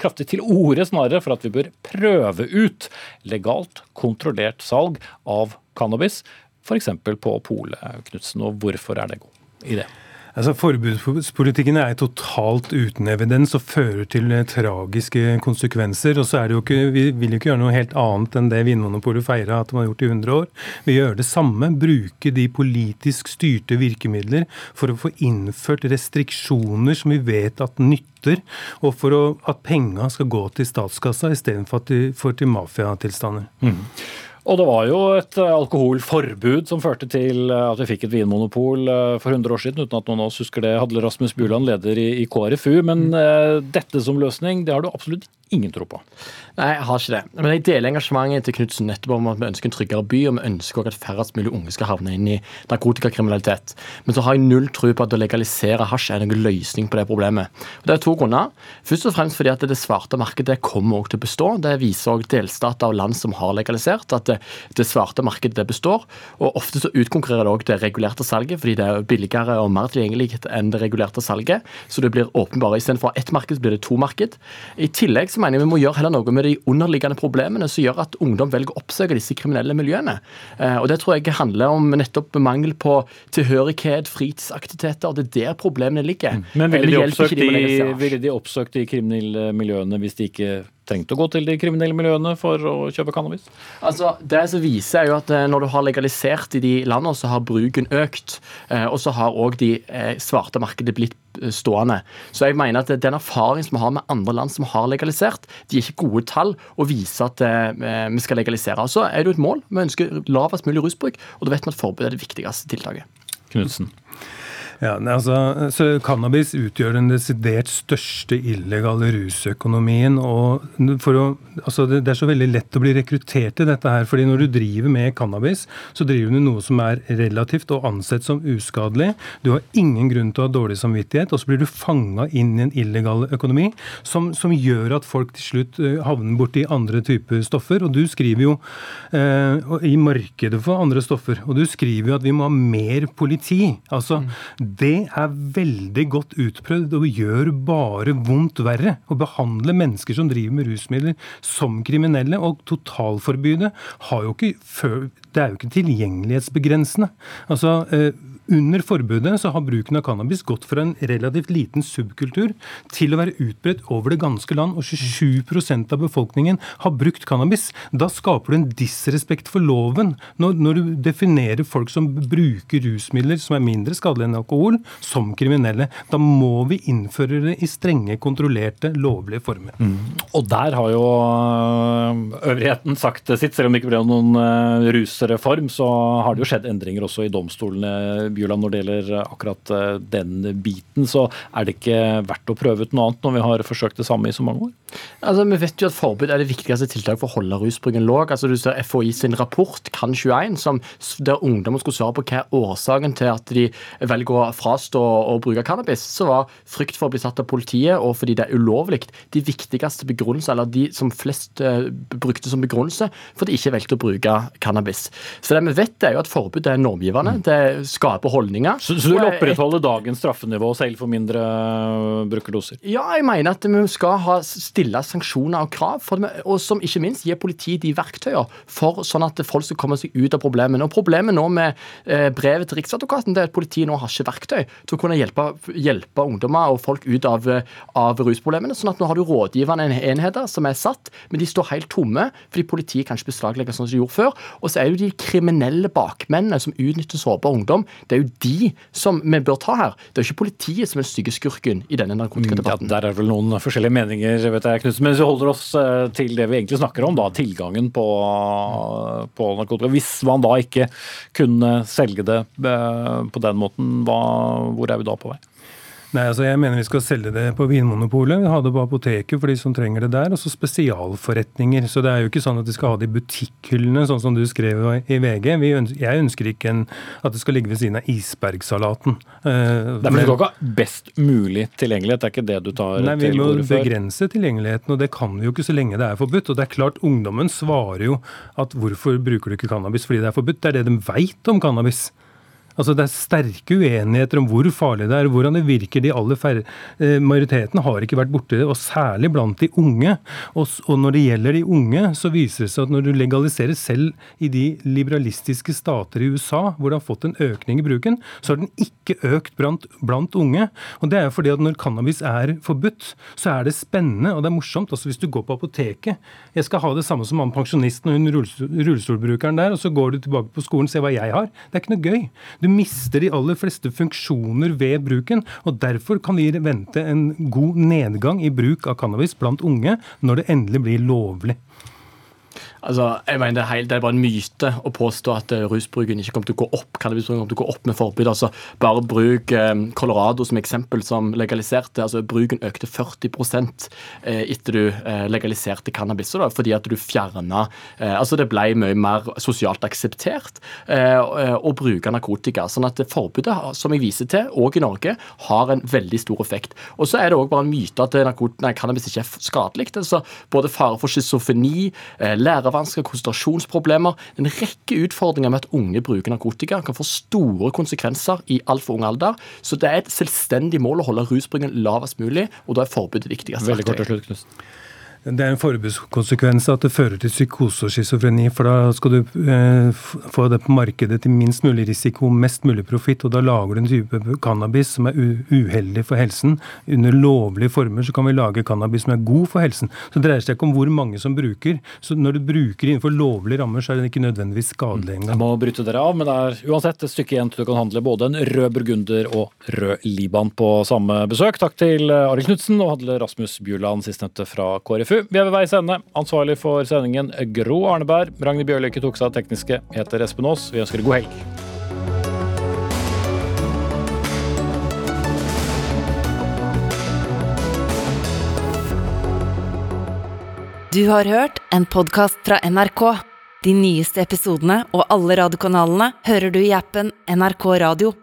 kraftig til orde snarere for at vi bør prøve ut legalt, kontrollert salg av cannabis, f.eks. på polet. Knutsen, og hvorfor er det god idé? Altså, Forbudspolitikken er totalt uten evidens og fører til eh, tragiske konsekvenser. og så er det jo ikke, Vi vil jo ikke gjøre noe helt annet enn det Vinmonopolet feira at de har gjort i 100 år. Vi gjør det samme. Bruke de politisk styrte virkemidler for å få innført restriksjoner som vi vet at nytter, og for å, at penga skal gå til statskassa istedenfor til, for til mafiatilstander. Mm. Og det var jo et eh, alkoholforbud som førte til eh, at vi fikk et vinmonopol eh, for 100 år siden, uten at noen av oss husker det. Hadle Rasmus Buland, leder i KrFU. Men mm. dette som løsning, det har du absolutt ingen tro på? Nei, jeg har ikke det. Men jeg deler engasjementet til Knutsen nettopp om at vi ønsker en tryggere by, og vi ønsker også at færrest mulig unge skal havne inn i narkotikakriminalitet. Men så har jeg null tro på at å legalisere hasj er noen løsning på det problemet. Og Det er to grunner. Først og fremst fordi at det svarte markedet kommer også til å bestå. Det viser også delstater og land som har legalisert, at det, det svarte markedet det består. Og ofte så utkonkurrerer det også det regulerte salget, fordi det er billigere og mer tilgjengelig enn det regulerte salget. Så det blir åpenbare. Istedenfor ett marked blir det to marked. I tillegg så mener jeg vi må gjøre heller noe med de underliggende problemene som gjør at ungdom velger å oppsøke disse kriminelle miljøene. Eh, og Det tror jeg handler om nettopp mangel på tilhørighet, fritidsaktiviteter. Det er der problemene ligger. Mm. Men ville de, oppsøkt de, ville de oppsøkt de kriminelle miljøene hvis de ikke trengte å gå til de kriminelle miljøene for å kjøpe cannabis? Altså, Det som viser er jo at eh, Når du har legalisert i de landene, så har bruken økt. Eh, og så har òg de eh, svarte markedet blitt stående. Så jeg mener at Den erfaringen som vi har med andre land som har legalisert, de er ikke gode tall å vise at vi skal legalisere. Så er det jo et mål. Vi ønsker lavest mulig rusbruk, og da vet vi at forbud er det viktigste tiltaket. Knudsen. Ja, altså, så Cannabis utgjør den desidert største illegale rusøkonomien. og å, altså, det, er så veldig lett å bli rekruttert til dette her. fordi Når du driver med cannabis, så driver du noe som er relativt og ansett som uskadelig. Du har ingen grunn til å ha dårlig samvittighet, og så blir du fanga inn i en illegal økonomi som, som, gjør at folk til slutt eh, havner borti andre typer stoffer. Og du skriver jo eh, i markedet for andre stoffer, og du skriver jo at vi må ha mer politi. altså mm det er veldig godt utprøvd og gjør bare vondt verre. Å behandle mennesker som driver med rusmidler som kriminelle. Og totalforbudet har jo ikke Det er jo ikke tilgjengelighetsbegrensende. Altså, eh, under forbudet så har bruken av cannabis gått fra en relativt liten subkultur til å være utbredt over det ganske land, og 27% av befolkningen har brukt cannabis. Da skaper du en disrespekt for loven når, når, du definerer folk som bruker rusmidler som er mindre skadelige enn alkohol, som kriminelle. Da må vi innføre det i strenge, kontrollerte, lovlige former. Mm. Og der har jo øh, øvrigheten sagt sitt. Selv om det ikke ble noen øh, rusreform, så har det jo skjedd endringer også i domstolene Bjørland, når det gjelder eh, akkurat eh, den biten, så er det ikke verdt å prøve ut noe annet når vi har forsøkt det samme i så mange år? Altså, Vi vet jo at forbud er det viktigste tiltaket for å holde rusbruken låg. Altså, du ser FHI sin rapport Kan21, som, der ungdommer skulle svare på hva er årsaken til at de velger å frastå å bruke cannabis. Så var frykt for å bli satt av politiet og fordi det er ulovlig de viktigste begrunnelsene, eller de som flest uh, brukte som begrunnelse for de ikke valgte å bruke cannabis. Så det vi vet, er jo at forbud er normgivende. Det skaper holdninger. Så, så du vil opprettholde dagens straffenivå selv for mindre brukerdoser? Ja, jeg mener at vi skal ha stille sanksjoner og krav, for, og som ikke minst gir politiet de verktøyene for sånn at folk skal komme seg ut av problemene. Og Problemet nå med eh, brevet til Riksadvokaten det er at politiet nå har ikke verktøy til å kunne hjelpe, hjelpe ungdommer og folk ut av, av, rusproblemene. sånn at nå har du rådgivende enheter som er satt, men de står helt tomme fordi politiet kan ikke beslaglegge sånn som de gjorde før. Og så er det jo de kriminelle bakmennene som utnytter sårbar ungdom. Det er jo de som vi bør ta her. Det er ikke politiet som er den stygge skurken i denne narkotikadebatten. Ja, der er vel noen forskjellige meninger, vet jeg, Knutsen. Men vi holder oss eh, til det vi egentlig snakker om, da, tilgangen på, på narkotika. Hvis man da ikke kunne selge det eh, på den måten, hva, hvor er vi da på vei? Nei, altså Jeg mener vi skal selge det på Vinmonopolet, ha det på apoteket for de som trenger det der, og så spesialforretninger. Så det er jo ikke sånn at de skal ha det i butikkhyllene, sånn som du skrev i VG. Ønsker, jeg ønsker ikke en, at det skal ligge ved siden av isbergsalaten. Uh, Derfor skal ikke ha best mulig tilgjengelighet, det er ikke det du tar til orde for? Nei, vi må begrense tilgjengeligheten, og det kan vi jo ikke så lenge det er forbudt. Og det er klart, ungdommen svarer jo at hvorfor bruker du ikke cannabis fordi det er forbudt? Det er det de veit om cannabis. Altså Det er sterke uenigheter om hvor farlig det er, hvordan det virker. De aller færre, eh, Majoriteten har ikke vært borti det, og særlig blant de unge. Og, når det gjelder de unge, så viser det seg at når du legaliserer selv i de liberalistiske stater i USA, hvor det har fått en økning i bruken, så har den ikke økt blant, blant unge. Og det er jo fordi at når cannabis er forbudt, så er det spennende og det er morsomt. Altså Hvis du går på apoteket Jeg skal ha det samme som han pensjonisten og hun rullestolbrukeren der, og så går du tilbake på skolen og ser hva jeg har. Det er ikke noe gøy. Du mister de aller fleste funksjoner ved bruken. og Derfor kan vi vente en god nedgang i bruk av cannabis blant unge når det endelig blir lovlig. Altså, jeg mener det er, helt, det er bare en myte å påstå at uh, rusbruken ikke kommer til å gå opp cannabisbruken kommer til å gå opp med forbud. Altså, bare bruk um, Colorado som eksempel, som legaliserte. altså Bruken økte 40 uh, etter du legaliserte cannabis. Da, fordi at du fjerna altså Det ble mye mer sosialt akseptert å bruke narkotika. sånn at forbudet, som jeg viser til, òg i Norge, har en veldig stor effekt. Og så er det òg bare en myte at nei, cannabis ikke er skadelig. Altså, både fare for schizofreni, lærevansker lærevansker, konsentrasjonsproblemer. En rekke utfordringer med at unge bruker narkotika kan få store konsekvenser i altfor ung alder. Så det er et selvstendig mål å holde rusbruken lavest mulig, og da er forbudet viktigst. Veldig kort til slutt, Knudsen. Det er en forbudskonsekvens at det fører til psykose og schizofreni. For da skal du eh, få det på markedet til minst mulig risiko, mest mulig profitt. Og da lager du en type cannabis som er uheldig for helsen. Under lovlige former så kan vi lage cannabis som er god for helsen. Så det dreier seg ikke om hvor mange som bruker. Så når du bruker innenfor lovlige rammer, så er den ikke nødvendigvis skadelig engang. Jeg må bryte dere av, men det er uansett et stykke igjen til du kan handle både en rød burgunder og rød Liban på samme besøk. Takk til Arild Knutsen og Hadle Rasmus Bjuland, sistnevnte fra KrFU. Vi er ved veis ende. Ansvarlig for sendingen Gro Arneberg. Ragnhild Bjørlykke tok seg av tekniske. Heter Espen Aas. Vi ønsker god helg. Du har hørt en podkast fra NRK. De nyeste episodene og alle radiokanalene hører du i appen NRK Radio.